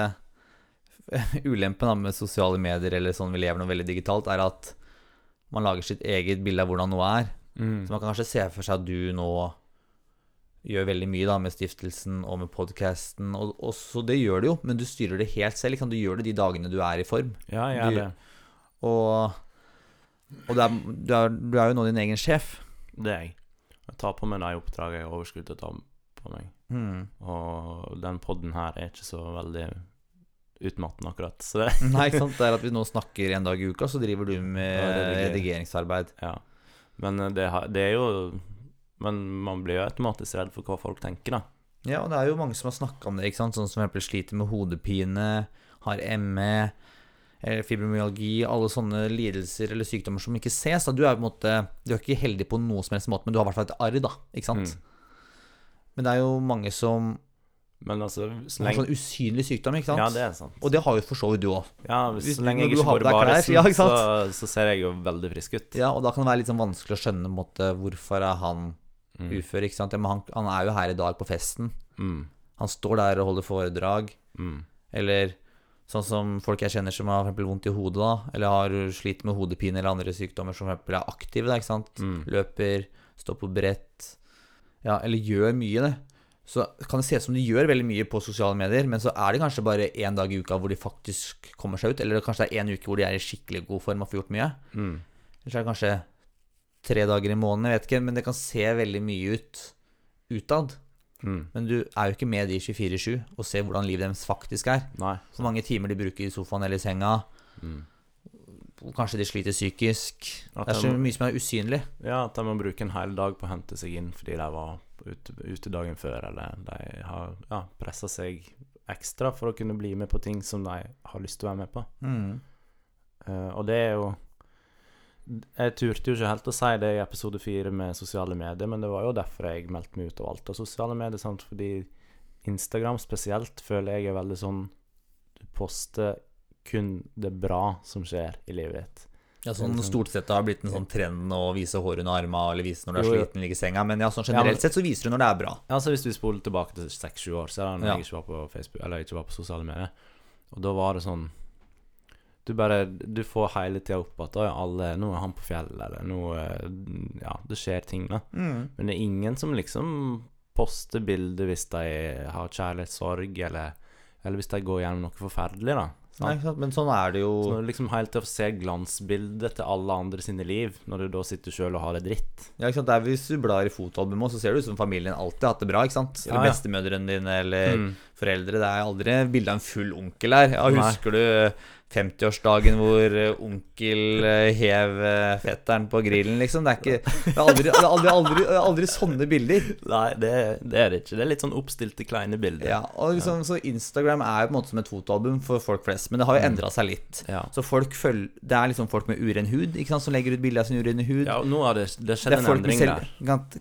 Ulempen med sosiale medier eller sånn vi lever nå veldig digitalt, er at man lager sitt eget bilde av hvordan noe er. Mm. Så man kan kanskje se for seg at du nå gjør veldig mye da med stiftelsen og med podkasten, og, og så det gjør du jo, men du styrer det helt selv. Liksom. Du gjør det de dagene du er i form. Ja, jeg er Du- det. Og, og det er, du, er, du er jo nå din egen sjef. Det er jeg. Jeg tar på meg de oppdragene jeg har overskudd til å ta på meg. Mm. Og den podden her er ikke så veldig utmattende, akkurat. Nei, ikke sant? Det er at vi nå snakker en dag i uka, så driver du med Ja, rediger. redigeringsarbeid. Ja. Men eh, det, det er jo Men man blir jo automatisk redd for hva folk tenker, da. Ja, og det er jo mange som har snakka om det, ikke sant? sånn som eksempel sliter med hodepine, har ME, eh, fibromyalgi, alle sånne lidelser eller sykdommer som ikke ses. Da. Du er på en måte Du er ikke heldig på noe som helst måte, men du har i hvert fall et arr, da. Ikke sant? Men det er jo mange som Men altså, så lenge sånn usynlig sykdom, ikke sant? Ja, det er sant. Og det har jo for så vidt du òg. Ja, hvis, så lenge jeg ikke går barisen, ja, så, så ser jeg jo veldig frisk ut. Ja, og da kan det være litt sånn vanskelig å skjønne måte, hvorfor er han Mm. ufør. ikke sant? Men han, han er jo her i dag på festen. Mm. Han står der og holder foredrag. Mm. Eller sånn som folk jeg kjenner som har for eksempel vondt i hodet, da. Eller har slitt med hodepine eller andre sykdommer som for eksempel er aktive, da, ikke sant. Mm. Løper, står på brett. Ja, eller gjør mye, det. Så kan det se ut som de gjør veldig mye på sosiale medier, men så er det kanskje bare én dag i uka hvor de faktisk kommer seg ut. Eller kanskje det er én uke hvor de er i skikkelig god form og får gjort mye. Mm. Eller så er det kanskje tre dager i måneden, jeg vet ikke. Men det kan se veldig mye ut utad. Mm. Men du er jo ikke med de 24-7 og ser hvordan livet deres faktisk er. Nei. Hvor mange timer de bruker i sofaen eller i senga. Mm. Kanskje de sliter psykisk. At Det er så de- mye som er usynlig. Ja, at de må bruke en hel dag på å hente seg inn fordi de var ute, ute dagen før, eller de har ja, pressa seg ekstra for å kunne bli med på ting som de har lyst til å være med på. Eh, og det er jo Jeg turte jo ikke helt å si det i episode fire med sosiale medier, men det var jo derfor jeg meldte meg ut av alt av sosiale medier. Sant? Fordi Instagram spesielt føler jeg er veldig sånn Du poster kun det bra som skjer i livet ditt. Ja, sånn sånn- Stort sett har det blitt en sånn trend å vise hår under armene eller vise når du er sliten ligger i senga. Men ja, sånn Ja, men- generelt sett så viser du når det er bra. Ja, så Hvis du spoler tilbake til seks-sju år, det når Ja. jeg ikke var på Facebook Eller ikke var på sosiale medier. Og da var det sånn Du bare Du får hele tida opp at «Å ja, alle, nå er han på fjellet, eller nå eh, Ja, det skjer ting, da. Men det er ingen som liksom poster bilder hvis de har kjærlighetssorg, eller, eller hvis de går gjennom noe forferdelig, da. Nei? Men sånn er det jo Så når du liksom helt til å se glansbildet til alle andre sine liv, når du da sitter sjøl og har det dritt. Ja, ikke sant? Det er Hvis du blar i fotoalbumet, så ser det ut som familien alltid har hatt det bra. ikke sant? Eller Ja, ja. bestemødrene dine eller Mm. foreldre. Det er aldri bilde av en full onkel her. Ja, Nei. husker du 50-årsdagen hvor eh, onkel eh, hev eh, fetteren på grillen, liksom. Det er ikke Det er aldri, det er aldri, aldri, aldri sånne bilder. Nei, det, det er det ikke. Det er litt sånn oppstilte, kleine bilder. Ja, og liksom, Så Instagram er jo på en måte som et fotoalbum for folk flest, men det har jo endra seg litt. Ja. Så folk følger, Det er liksom folk med uren hud ikke sant, som legger ut bilde av sin urene hud. Ja, nå har det, det skjedd en endring der.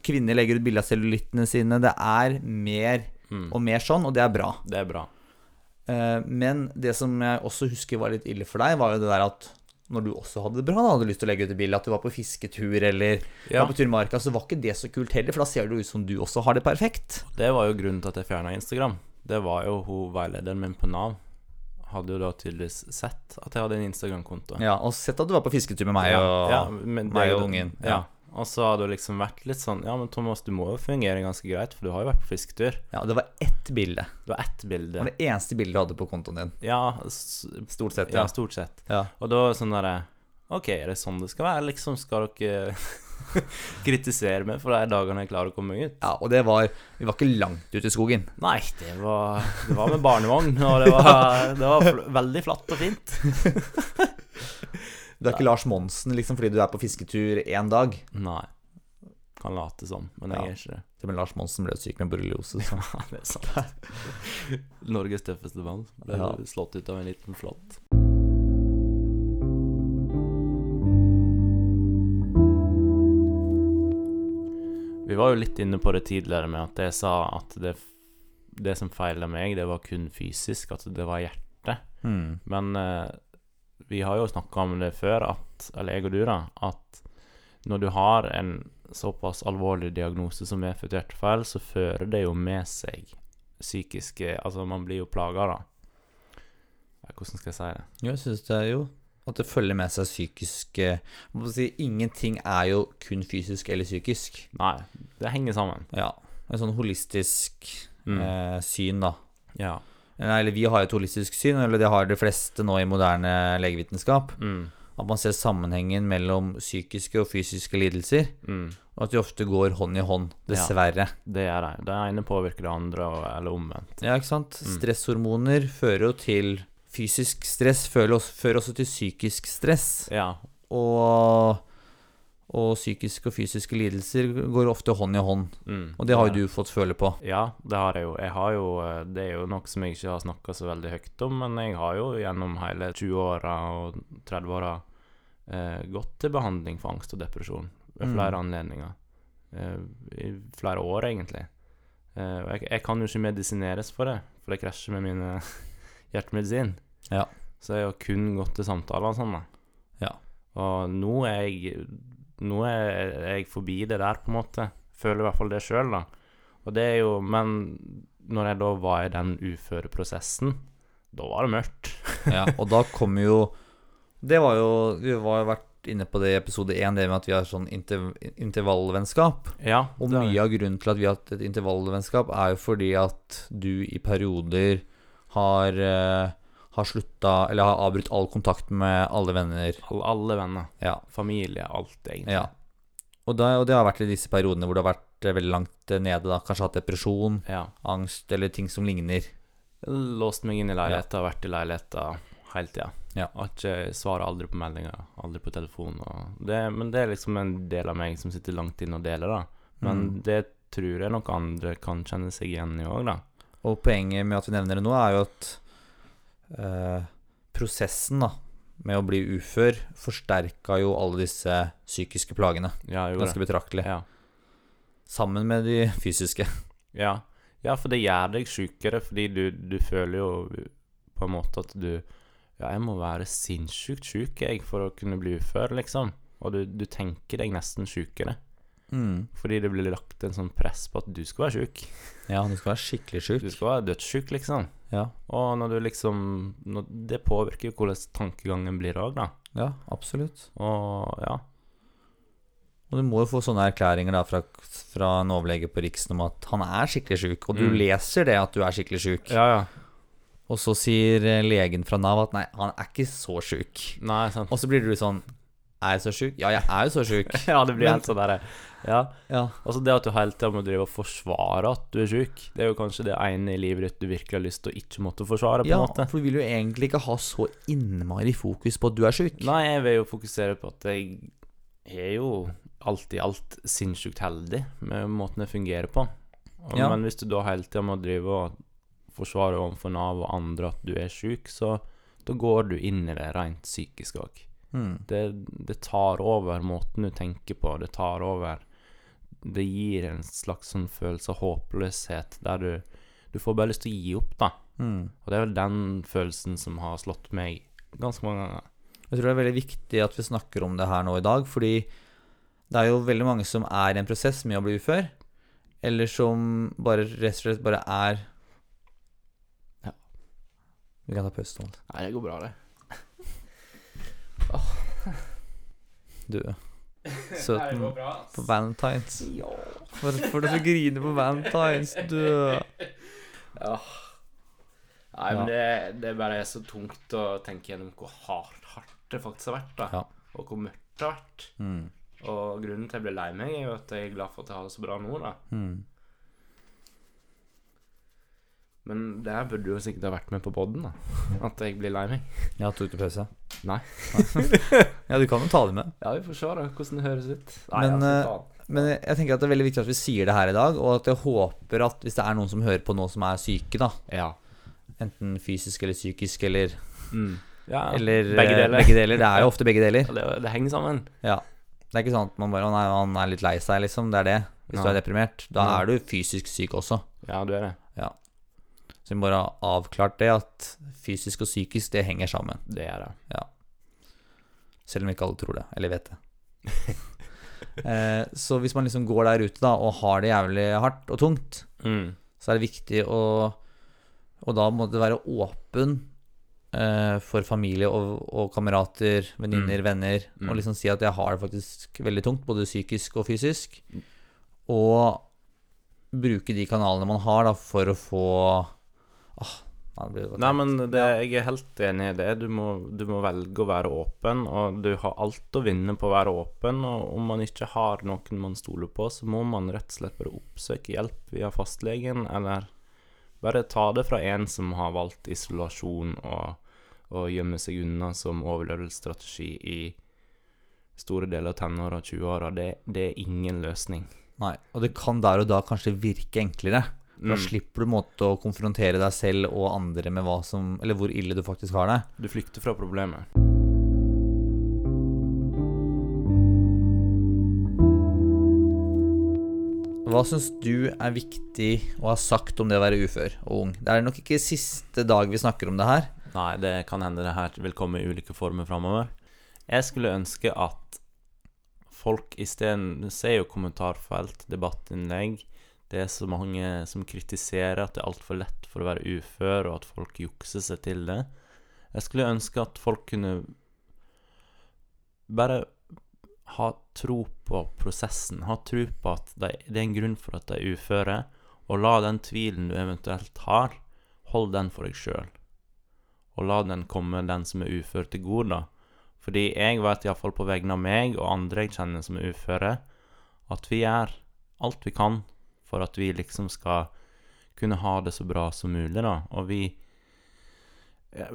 Kvinner legger ut bilde av cellulittene sine. Det er mer Mm. og mer sånn, og det er bra. Det er bra. Eh, Men det som jeg også husker var litt ille for deg, var jo det der at når du også hadde det bra, da hadde lyst til å legge ut et bilde, at du var på fisketur eller Ja. var på tur i marka, så var ikke det så kult heller, for da ser du ut som du også har det perfekt. Det var jo grunnen til at jeg fjerna Instagram. Det var jo hun veilederen min på Nav. Hadde jo da tydeligvis sett at jeg hadde en Instagram-konto. Ja, og sett at du var på fisketur med meg og ja, ja, meg er og jo- ungen. Ja. Og så hadde det liksom vært litt sånn Ja, men Thomas, du må jo fungere ganske greit, for du har jo vært på fisketur. ja, det var ett bilde. Det var ett Det bilde. var det eneste bildet du hadde på kontoen din. Ja, Stort sett, ja, ja. stort sett. Ja. Og da sånn derre Ok, er det sånn det skal være? Liksom Skal dere kritisere meg for de dagene jeg klarer å komme meg ut? ja, og det var Vi var ikke langt ute i skogen. Nei, det var, det var med barnevogn, og det var, det var veldig flatt og fint. Du er ikke Lars Monsen liksom fordi du er på fisketur én dag. Nei. Kan late som, men jeg Ja. er ikke det. Til og med Lars Monsen ble syk med borreliose. Så. Ja, det er sant. Norges tøffeste band ble Ja. slått ut av en liten flått. Vi var jo litt inne på det tidligere med at jeg sa at det, det som feila meg, det var kun fysisk, at det var hjertet. Mm. Men eh, vi har jo snakka om det før, at, eller jeg og du, da, at når du har en såpass alvorlig diagnose som medfødt hjertefeil, så fører det jo med seg psykiske Altså, man blir jo plaga, da. Hvordan skal jeg si det? Jo, jeg syns det er jo at det følger med seg psykiske Man må si, Ingenting er jo kun fysisk eller psykisk. Nei, det henger sammen. Ja. En sånn holistisk Mm. eh, syn, da. Ja. Nei, Eller vi har et holistisk syn, eller det har de fleste nå i moderne legevitenskap. Mm. At man ser sammenhengen mellom psykiske og fysiske lidelser. Mm. Og at de ofte går hånd i hånd, dessverre. Ja, Det er det. Det ene påvirker det andre, eller omvendt. Ja, ikke sant? Mm. Stresshormoner fører jo til Fysisk stress fører også, fører også til psykisk stress. Ja. Og, og psykiske og fysiske lidelser går ofte hånd i hånd. Mm. Og det har jo du fått føle på. Ja, det har jeg jo. Jeg har jo eh, det er jo noe som jeg ikke har snakka så veldig høyt om, men jeg har jo gjennom hele 20-åra og 30-åra eh, gått til behandling for angst og depresjon ved Mm. flere anledninger. Eh, I flere år, egentlig. Eh, og jeg, jeg kan jo ikke medisineres for det, for det krasjer med min hjertemedisin. Ja. Så jeg har kun gått til samtaler og sånn, da. Ja. Og nå er jeg Nå er jeg forbi det der, på en måte. Føler i hvert fall det sjøl, da. Og det er jo Men når jeg da var i den uføreprosessen, da var det mørkt. Ja, og da kommer jo Det var jo Vi har vært inne på det i episode én, det med at vi har sånn interv intervallvennskap. Ja, Og mye av grunnen til at vi har hatt et intervallvennskap, er jo fordi at du i perioder har eh, har slutta Eller har avbrutt all kontakt med alle venner. alle, alle venner. Ja. Familie, alt, egentlig. ja. Og, da, og det har vært i disse periodene hvor du har vært eh, veldig langt eh, nede. da Kanskje hatt depresjon, Ja. angst eller ting som ligner. Låst meg inn i leiligheta, vært i leiligheta hele tida. Ja. Ikke Svarer aldri på meldinger, aldri på telefon. Det, men det er liksom en del av meg som sitter langt inne og deler, da. Men Mm. det tror jeg nok andre kan kjenne seg igjen i òg, da. Og poenget med at vi nevner det nå, er jo at eh, prosessen da med å bli ufør forsterka jo alle disse psykiske plagene Ja, ganske det. betraktelig. Ja. Sammen med de fysiske. Ja. ja, for det gjør deg sjukere, fordi du, du føler jo på en måte at du Ja, jeg må være sinnssykt sjuk, for å kunne bli ufør, liksom. Og du, du tenker deg nesten sjukere. Mm. Fordi det blir lagt en sånn press på at du skal være sjuk. Ja, du skal være skikkelig sjuk. Du skal være dødssjuk, liksom. Ja. Og når du liksom når, Det påvirker jo hvordan tankegangen blir òg, da. ja, absolutt. Og ja. Og du må jo få sånne erklæringer da fra, fra en overlege på Riksen om at han er skikkelig sjuk, og du Mm. leser det at du er skikkelig sjuk. Ja, ja. Og så sier legen fra Nav at nei, han er ikke så sjuk. Og så blir du sånn Er jeg så sjuk? Ja, jeg er jo så sjuk. ja, det blir Men- helt sånn derre Ja. Ja. Altså det at du hele tida må drive og forsvare at du er sjuk, det er jo kanskje det ene i livet ditt du virkelig har lyst til å ikke måtte forsvare, på ja, en måte. for du vil jo egentlig ikke ha så innmari fokus på at du er sjuk. Nei, jeg vil jo fokusere på at jeg er jo alt i alt sinnssykt heldig med måten jeg fungerer på. Ja. Men hvis du da hele tida må drive og forsvare overfor Nav og andre at du er sjuk, så da går du inn i det rent psykisk òg. Mm. Det, det tar over måten du tenker på. Det tar over Det gir en slags sånn følelse av håpløshet der du Du får bare lyst til å gi opp, da. Mm. Og det er vel den følelsen som har slått meg ganske mange ganger. Jeg tror det er veldig viktig at vi snakker om det her nå i dag, fordi det er jo veldig mange som er i en prosess med å bli ufør, eller som bare rett og slett bare er Ja. Vi kan ta pause, Thomas. Nei, det går bra, det. Du, søten på valentines. Ja. Hvorfor du så griner på valentines? Du ja. Nei, men det, det bare er så tungt å tenke gjennom hvor hardt, hardt det faktisk har vært, da. Ja. Og hvor mørkt det har vært. mm. Og grunnen til at jeg ble lei meg, er jo at jeg er glad for at jeg har det så bra nå, da. Mm. Men det her burde jo sikkert ha vært med på poden, da. At jeg blir lei meg. Ja, tok du pause? Nei. Ja, du kan jo ta det med. Ja, vi får se da hvordan det høres ut. Nei, Men, altså, eh. Men jeg tenker at det er veldig viktig at vi sier det her i dag, og at jeg håper at hvis det er noen som hører på nå som er syke, da, Ja. enten fysisk eller psykisk eller, Mm. ja. eller begge eh, deler. begge deler. Det er jo ofte begge deler. Ja, det, det henger sammen. Ja. Det er ikke sånn at man bare «Å, nei, han er litt lei seg, liksom. Det er det. Hvis du er deprimert. Da er du fysisk syk også. Ja, du er det. Så vi bare ha avklart det, at fysisk og psykisk, det henger sammen. Det er det. Ja. Selv om ikke alle tror det, eller vet det. eh, så hvis man liksom går der ute da og har det jævlig hardt og tungt, Mm. så er det viktig å Og da må det være åpen eh, for familie og, og kamerater, venninner, venner, Mm. og liksom si at jeg har det faktisk veldig tungt, både psykisk og fysisk. Og bruke de kanalene man har da for å få ah, nei, Nei, men det, jeg er helt enig i det. Du må, du må velge å være åpen, og du har alt å vinne på å være åpen. Og om man ikke har noen man stoler på, så må man rett og slett bare oppsøke hjelp via fastlegen, eller bare ta det fra en som har valgt isolasjon og, og gjemme seg unna som overlevelsesstrategi i store deler av tenåra og 20-åra. Det, det er ingen løsning. Nei, og det kan der og da kanskje virke enklere. Da Mm. slipper du måte å konfrontere deg selv og andre med hva som Eller hvor ille du faktisk har det. Du flykter fra problemet. Hva syns du er viktig å ha sagt om det å være ufør og ung? Det er nok ikke siste dag vi snakker om det her. Nei, det kan hende det her vil komme i ulike former framover. Jeg skulle ønske at folk isteden ser jo kommentarfelt, debattinnlegg. Det er så mange som kritiserer at det er altfor lett for å være ufør, og at folk jukser seg til det. Jeg skulle ønske at folk kunne bare ha tro på prosessen. Ha tro på at det er en grunn for at de er uføre, og la den tvilen du eventuelt har, hold den for deg sjøl og la den komme den som er ufør til gode. da. Fordi jeg vet iallfall på vegne av meg og andre jeg kjenner som er uføre, at vi gjør alt vi kan for at vi liksom skal kunne ha det så bra som mulig, da. Og vi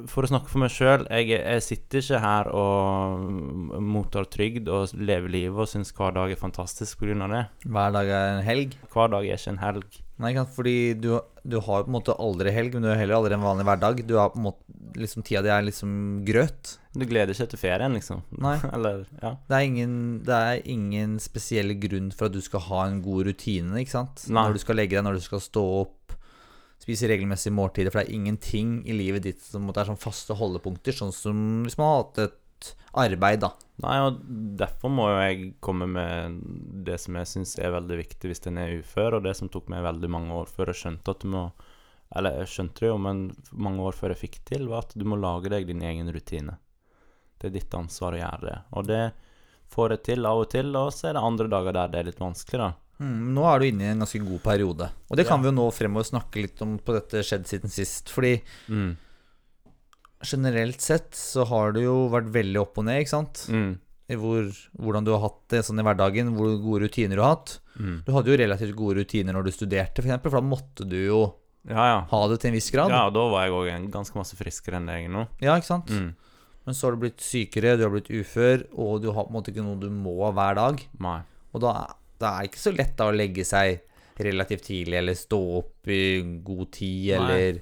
For å snakke for meg sjøl, jeg, jeg sitter ikke her og mottar trygd og lever livet og syns hver dag er fantastisk pga. det. Hver dag er en helg. Hver dag er ikke en helg. Nei, fordi du, du har på en måte aldri helg, men du har heller aldri en vanlig hverdag. Du har på en måte liksom Tida di er liksom grøt. Du gleder ikke til ferien, liksom. Nei. Eller Ja. Det er, ingen, det er ingen spesiell grunn for at du skal ha en god rutine, ikke sant? Nei. Når du skal legge deg, når du skal stå opp, spise regelmessige måltider. For det er ingenting i livet ditt som er sånn faste holdepunkter, sånn som hvis man har hatt et arbeid, da. Nei, og derfor må jo jeg komme med det som jeg syns er veldig viktig hvis en er ufør, og det som tok meg veldig mange år før jeg skjønte at du må Eller jeg skjønte det jo, men mange år før jeg fikk til, var at du må lage deg din egen rutine. Det er ditt ansvar å gjøre det. Og det får jeg til av og til, og så er det andre dager der det er litt vanskelig, da. Mm, nå er du inne i en ganske god periode. Og det kan vi jo nå fremover snakke litt om på dette skjedd siden sist. Fordi Mm. generelt sett så har det jo vært veldig opp og ned, ikke sant? Mm. i hvor, hvordan du har hatt det sånn i hverdagen, hvor gode rutiner du har hatt. Mm. Du hadde jo relativt gode rutiner når du studerte, for, for da måtte du jo Ja, ja. ha det til en viss grad. Ja, da var jeg òg ganske masse friskere enn er nå. Ja, ikke sant? Mm. Men så har du blitt sykere, du har blitt ufør, og du har på en måte ikke noe du må hver dag. Nei. Og da, da er det ikke så lett da å legge seg relativt tidlig, eller stå opp i god tid, Nei. eller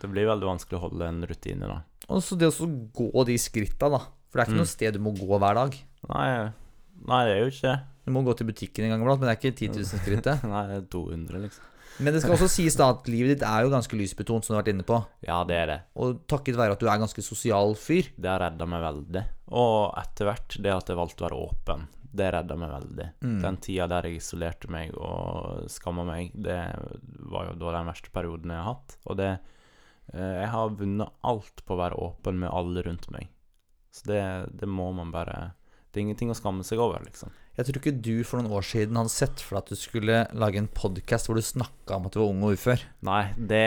Det blir veldig vanskelig å holde en rutine, da. Og så det å gå de skritta, da. For det er ikke Mm. noe sted du må gå hver dag. Nei, nei det er jo ikke det. Du må gå til butikken en gang iblant, men det er ikke 10 000 skritt. det. Nei, det er 200, liksom. Men det skal også sies da at livet ditt er jo ganske lysbetont, som du har vært inne på. Ja, det er det. Og takket være at du er ganske sosial fyr. Det har redda meg veldig. Og etter hvert, det at jeg valgte å være åpen, det redda meg veldig. Mm. Den tida der jeg isolerte meg og skamma meg, det var jo da den verste perioden jeg har hatt. Og det eh, Jeg har vunnet alt på å være åpen med alle rundt meg. Så det, det må man bare Det er ingenting å skamme seg over, liksom. Jeg tror ikke du for noen år siden hadde sett for deg at du skulle lage en podkast hvor du snakka om at du var ung og ufør. Nei, det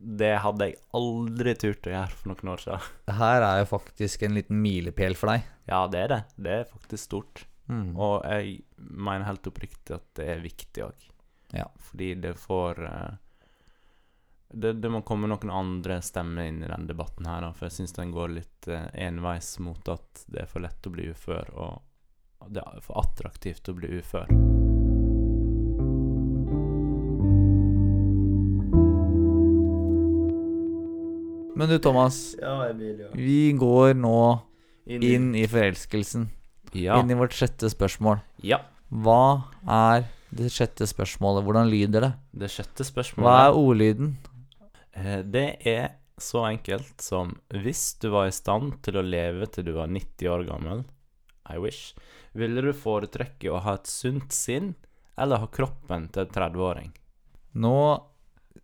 Det hadde jeg aldri turt å gjøre for noen år siden. Det her er jo faktisk en liten milepæl for deg. Ja, det er det. Det er faktisk stort. Mm. Og jeg mener helt oppriktig at det er viktig òg. Ja. Fordi det får eh, det, det må komme noen andre stemmer inn i den debatten her, da, for jeg syns den går litt eh, enveis mot at det er for lett å bli ufør, og det er for attraktivt å bli ufør. Men du, Thomas. Ja, Emilio. Vi går nå inn i forelskelsen. Ja. Inn i vårt sjette spørsmål. ja. Hva er det sjette spørsmålet? Hvordan lyder det? Det sjette Hva er ordlyden? Eh, Det er så enkelt som hvis du var i stand til å leve til du var 90 år gammel, I wish, ville du foretrekke å ha et sunt sinn eller ha kroppen til en 30-åring? Nå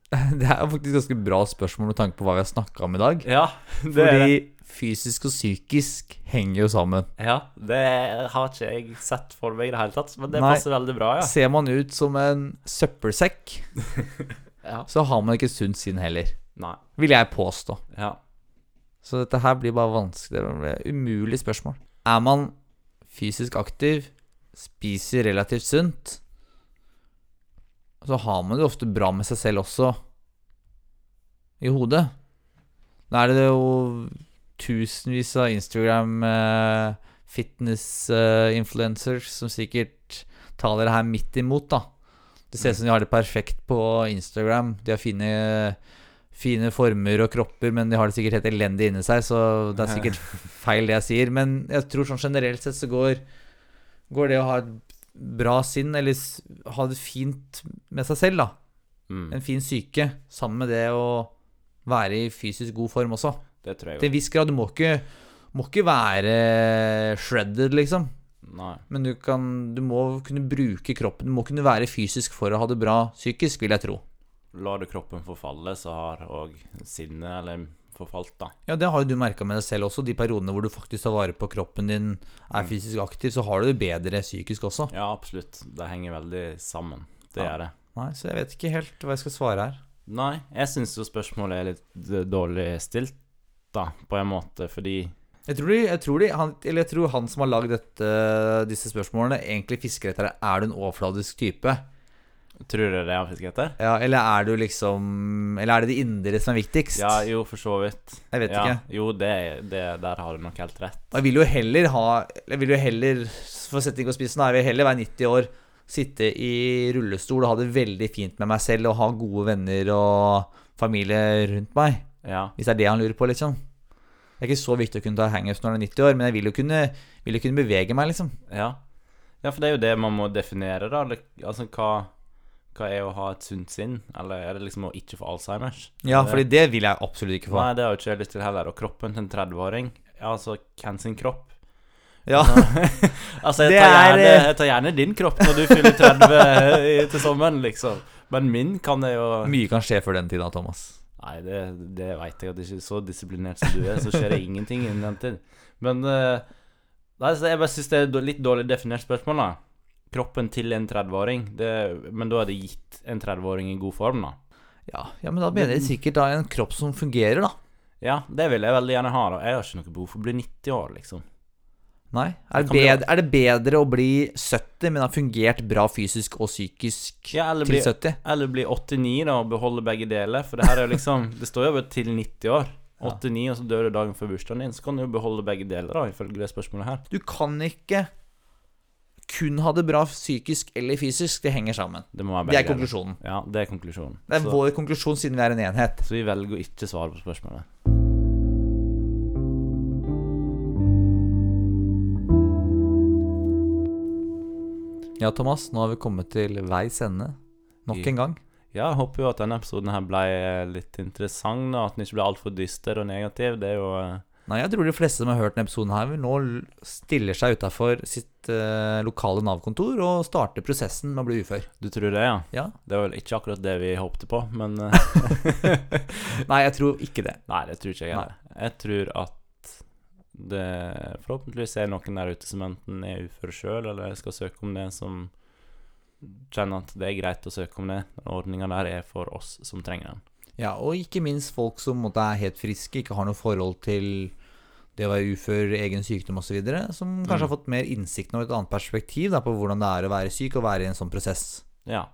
Det er faktisk ganske bra spørsmål med tanke på hva vi har snakka om i dag. Ja, det er det. Fordi fysisk og psykisk henger jo sammen. Ja, det har ikke jeg sett for meg i det hele tatt, men det Nei. passer veldig bra, ja. Ser man ut som en søppelsekk, Ja. så har man ikke sunt sinn heller. Nei. Vil jeg påstå. Ja. Så dette her blir bare vanskelig. Det blir umulig spørsmål. Er man fysisk aktiv, spiser relativt sunt, så har man det ofte bra med seg selv også i hodet. Da er det jo tusenvis av Instagram eh, fitness-influencers som sikkert tar dere her midt imot, da. Det ser ut som de har det perfekt på Instagram. De har fine fine former og kropper, men de har det sikkert helt elendig inni seg, så det er sikkert feil det jeg sier. Men jeg tror sånn generelt sett så går, går det å ha et bra sinn, eller ha det fint med seg selv, da. Mm, En fin psyke, sammen med det å være i fysisk god form også. det tror jeg Til en viss grad. Du må ikke, må ikke være shredded, liksom. Nei. Men du, kan, du må kunne bruke kroppen. Du må kunne være fysisk for å ha det bra psykisk, vil jeg tro. Lar du kroppen forfalle, så har òg sinnet eller forfalt, da. Ja, det har jo du merka med deg selv også. De periodene hvor du faktisk tar vare på kroppen din, er Mm. fysisk aktiv, så har du det bedre psykisk også. Ja, absolutt. Det henger veldig sammen. Det Ja. det. Nei, Så jeg vet ikke helt hva jeg skal svare her. Nei, jeg syns jo spørsmålet er litt eh, dårlig stilt, da, på en måte, fordi Jeg tror, de, jeg tror, de, han, eller jeg tror han som har lagd disse spørsmålene, egentlig fisker etter Er du en overfladisk type? Tror du det er han fisker etter? Ja, Eller er du liksom Eller er det det indre som er viktigst? Ja, jo, for så vidt. Jeg vet ja, ikke. Jo, det, det, der har du nok helt rett. Jeg vil jo heller ha Jeg vil jo heller, for å sette ting på spissen, jeg vil heller være 90 år, sitte i rullestol og ha det veldig fint med meg selv og ha gode venner og familie rundt meg. Ja. Hvis det er det han lurer på, liksom. Det er ikke så viktig å kunne ta hangups når du er 90 år, men jeg vil jo kunne, vil jo kunne bevege meg, liksom. ja. Ja, for det er jo det man må definere, da. Altså, hva, hva er å ha et sunt sinn? Eller er det liksom å ikke få Alzheimers? Ja, fordi det vil jeg absolutt ikke få. Nei, det har jo ikke jeg lyst til heller. Og kroppen til en 30-åring Ja, altså, hvem sin kropp? Ja, Altså, jeg tar, er, gjerne, eh, jeg tar gjerne din kropp når du fyller 30 til sommeren, liksom. Men min kan jeg jo Mye kan skje før den tida, Thomas. Nei, det, det veit jeg at det ikke så disiplinert som du er, så skjer det ingenting innen den tid. Men uh, Nei, jeg bare syns det er et litt dårlig definert spørsmål, da. Kroppen til en 30-åring, men da er det gitt en 30-åring i god form, da. Ja, ja, men da mener jeg sikkert da en kropp som fungerer, da. Ja, det vil jeg veldig gjerne ha, da. Jeg har ikke noe behov for å bli 90 år, liksom. Nei? Er det, bedre, er det bedre å bli 70, men ha fungert bra fysisk og psykisk Ja, til bli, 70? eller bli 89 da og beholde begge deler. For det her er jo liksom Det står jo bare til 90 år. 89, og så dør du dagen før bursdagen din. Så kan du jo beholde begge deler, da, ifølge det spørsmålet her. Du kan ikke kun ha det bra psykisk eller fysisk. Det henger sammen. Det Det er konklusjonen. Ja, det er konklusjonen. Det er så, vår konklusjon siden vi er en enhet. så vi velger å ikke svare på spørsmålet. Ja, Thomas, nå har vi kommet til veis ende. Nok en gang. Ja, jeg håper jo at denne episoden her ble litt interessant, og At den ikke ble altfor dyster og negativ. Det er jo eh, Nei, jeg tror de fleste som har hørt denne episoden her, vil nå stiller seg utafor sitt eh, lokale Nav-kontor og starter prosessen med å bli ufør. Du tror det, ja? Ja. Det var vel ikke akkurat det vi håpte på, men eh, Nei, jeg tror ikke det. Nei, det tror ikke jeg heller. Jeg tror at det forhåpentligvis er noen der ute som enten er ufør sjøl, eller skal søke om det, som kjenner at det er greit å søke om det. Ordninga der er for oss som trenger den. Ja, og ikke minst folk som måtte er helt friske, ikke har noe forhold til det å være ufør, egen sykdom osv., som kanskje Mm. har fått mer innsikt og et annet perspektiv da, på hvordan det er å være syk og være i en sånn prosess. Ja.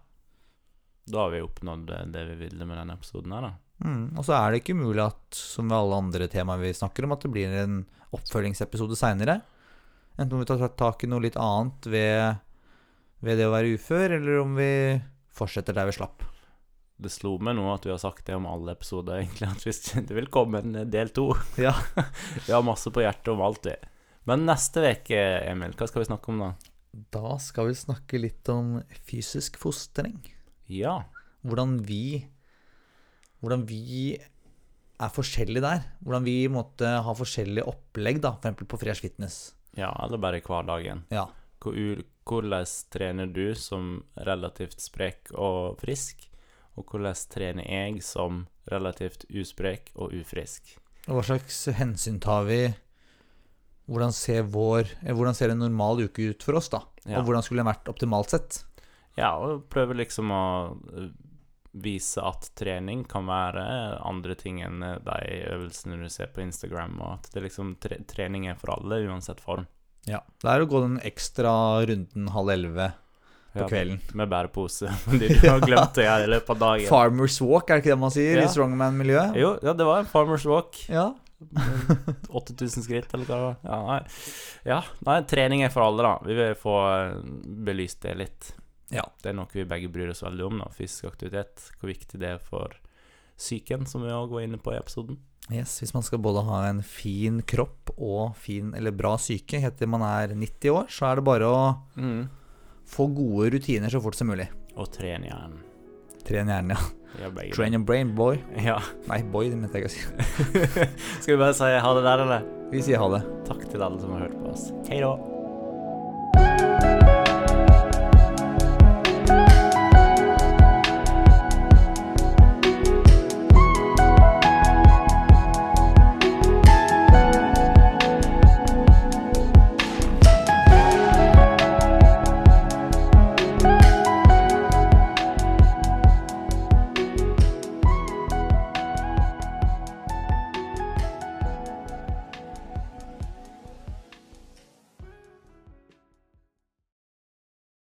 Da har vi oppnådd det vi ville med denne episoden her, da. Mm. Og så er det ikke umulig at, som ved alle andre temaer vi snakker om, at det blir en oppfølgingsepisode seinere. Enten om vi tar tak i noe litt annet ved, ved det å være ufør, eller om vi fortsetter der vi slapp. Det slo meg nå at vi har sagt det om alle episoder, egentlig. At hvis det vil komme en del to. Ja. Vi har masse på hjertet om alt, vi. Men neste uke, Emil, hva skal vi snakke om da? Da skal vi snakke litt om fysisk fostring. Ja. hvordan vi Hvordan vi er forskjellige der. Hvordan vi måtte ha forskjellige opplegg, da, f.eks. på Fresh Fitness. Ja, eller bare i hverdagen. Ja. Hvordan trener du som relativt sprek og frisk? Og hvordan trener jeg som relativt usprek og ufrisk? Og hva slags hensyn tar vi? Hvordan ser, vår, eh, hvordan ser en normal uke ut for oss, da? Ja. Og hvordan skulle den vært optimalt sett? Ja, og prøve liksom å eh, vise at trening kan være andre ting enn eh, de øvelsene du ser på Instagram, og at det liksom tre trening er for alle, uansett form. Ja. Det er å gå den ekstra runden halv elleve på Ja, kvelden. Med bærepose, fordi du har glemt det i løpet av dagen. Farmers walk, er det ikke det man sier Ja. i strongman-miljøet? Jo, ja, det var en farmers walk. Ja. 8000 skritt, eller hva det var. Ja, nei. ja, nei, trening er for alle, da. Vi vil få eh, belyst det litt. Ja. Det er noe vi begge bryr oss veldig om, da. Fysisk aktivitet. Hvor viktig det er for psyken, som vi òg var inne på i episoden. Yes, hvis man skal både ha en fin kropp og fin eller bra syke heter man er 90 år, så er det bare å få gode rutiner så fort som mulig. Og tren hjernen. Tren hjernen, ja. Train your brain, boy. Ja. Nei, boy, det mente jeg å si. Skal vi bare si ha det der, eller? Vi sier ha det. Takk til alle som har hørt på oss. Hei da.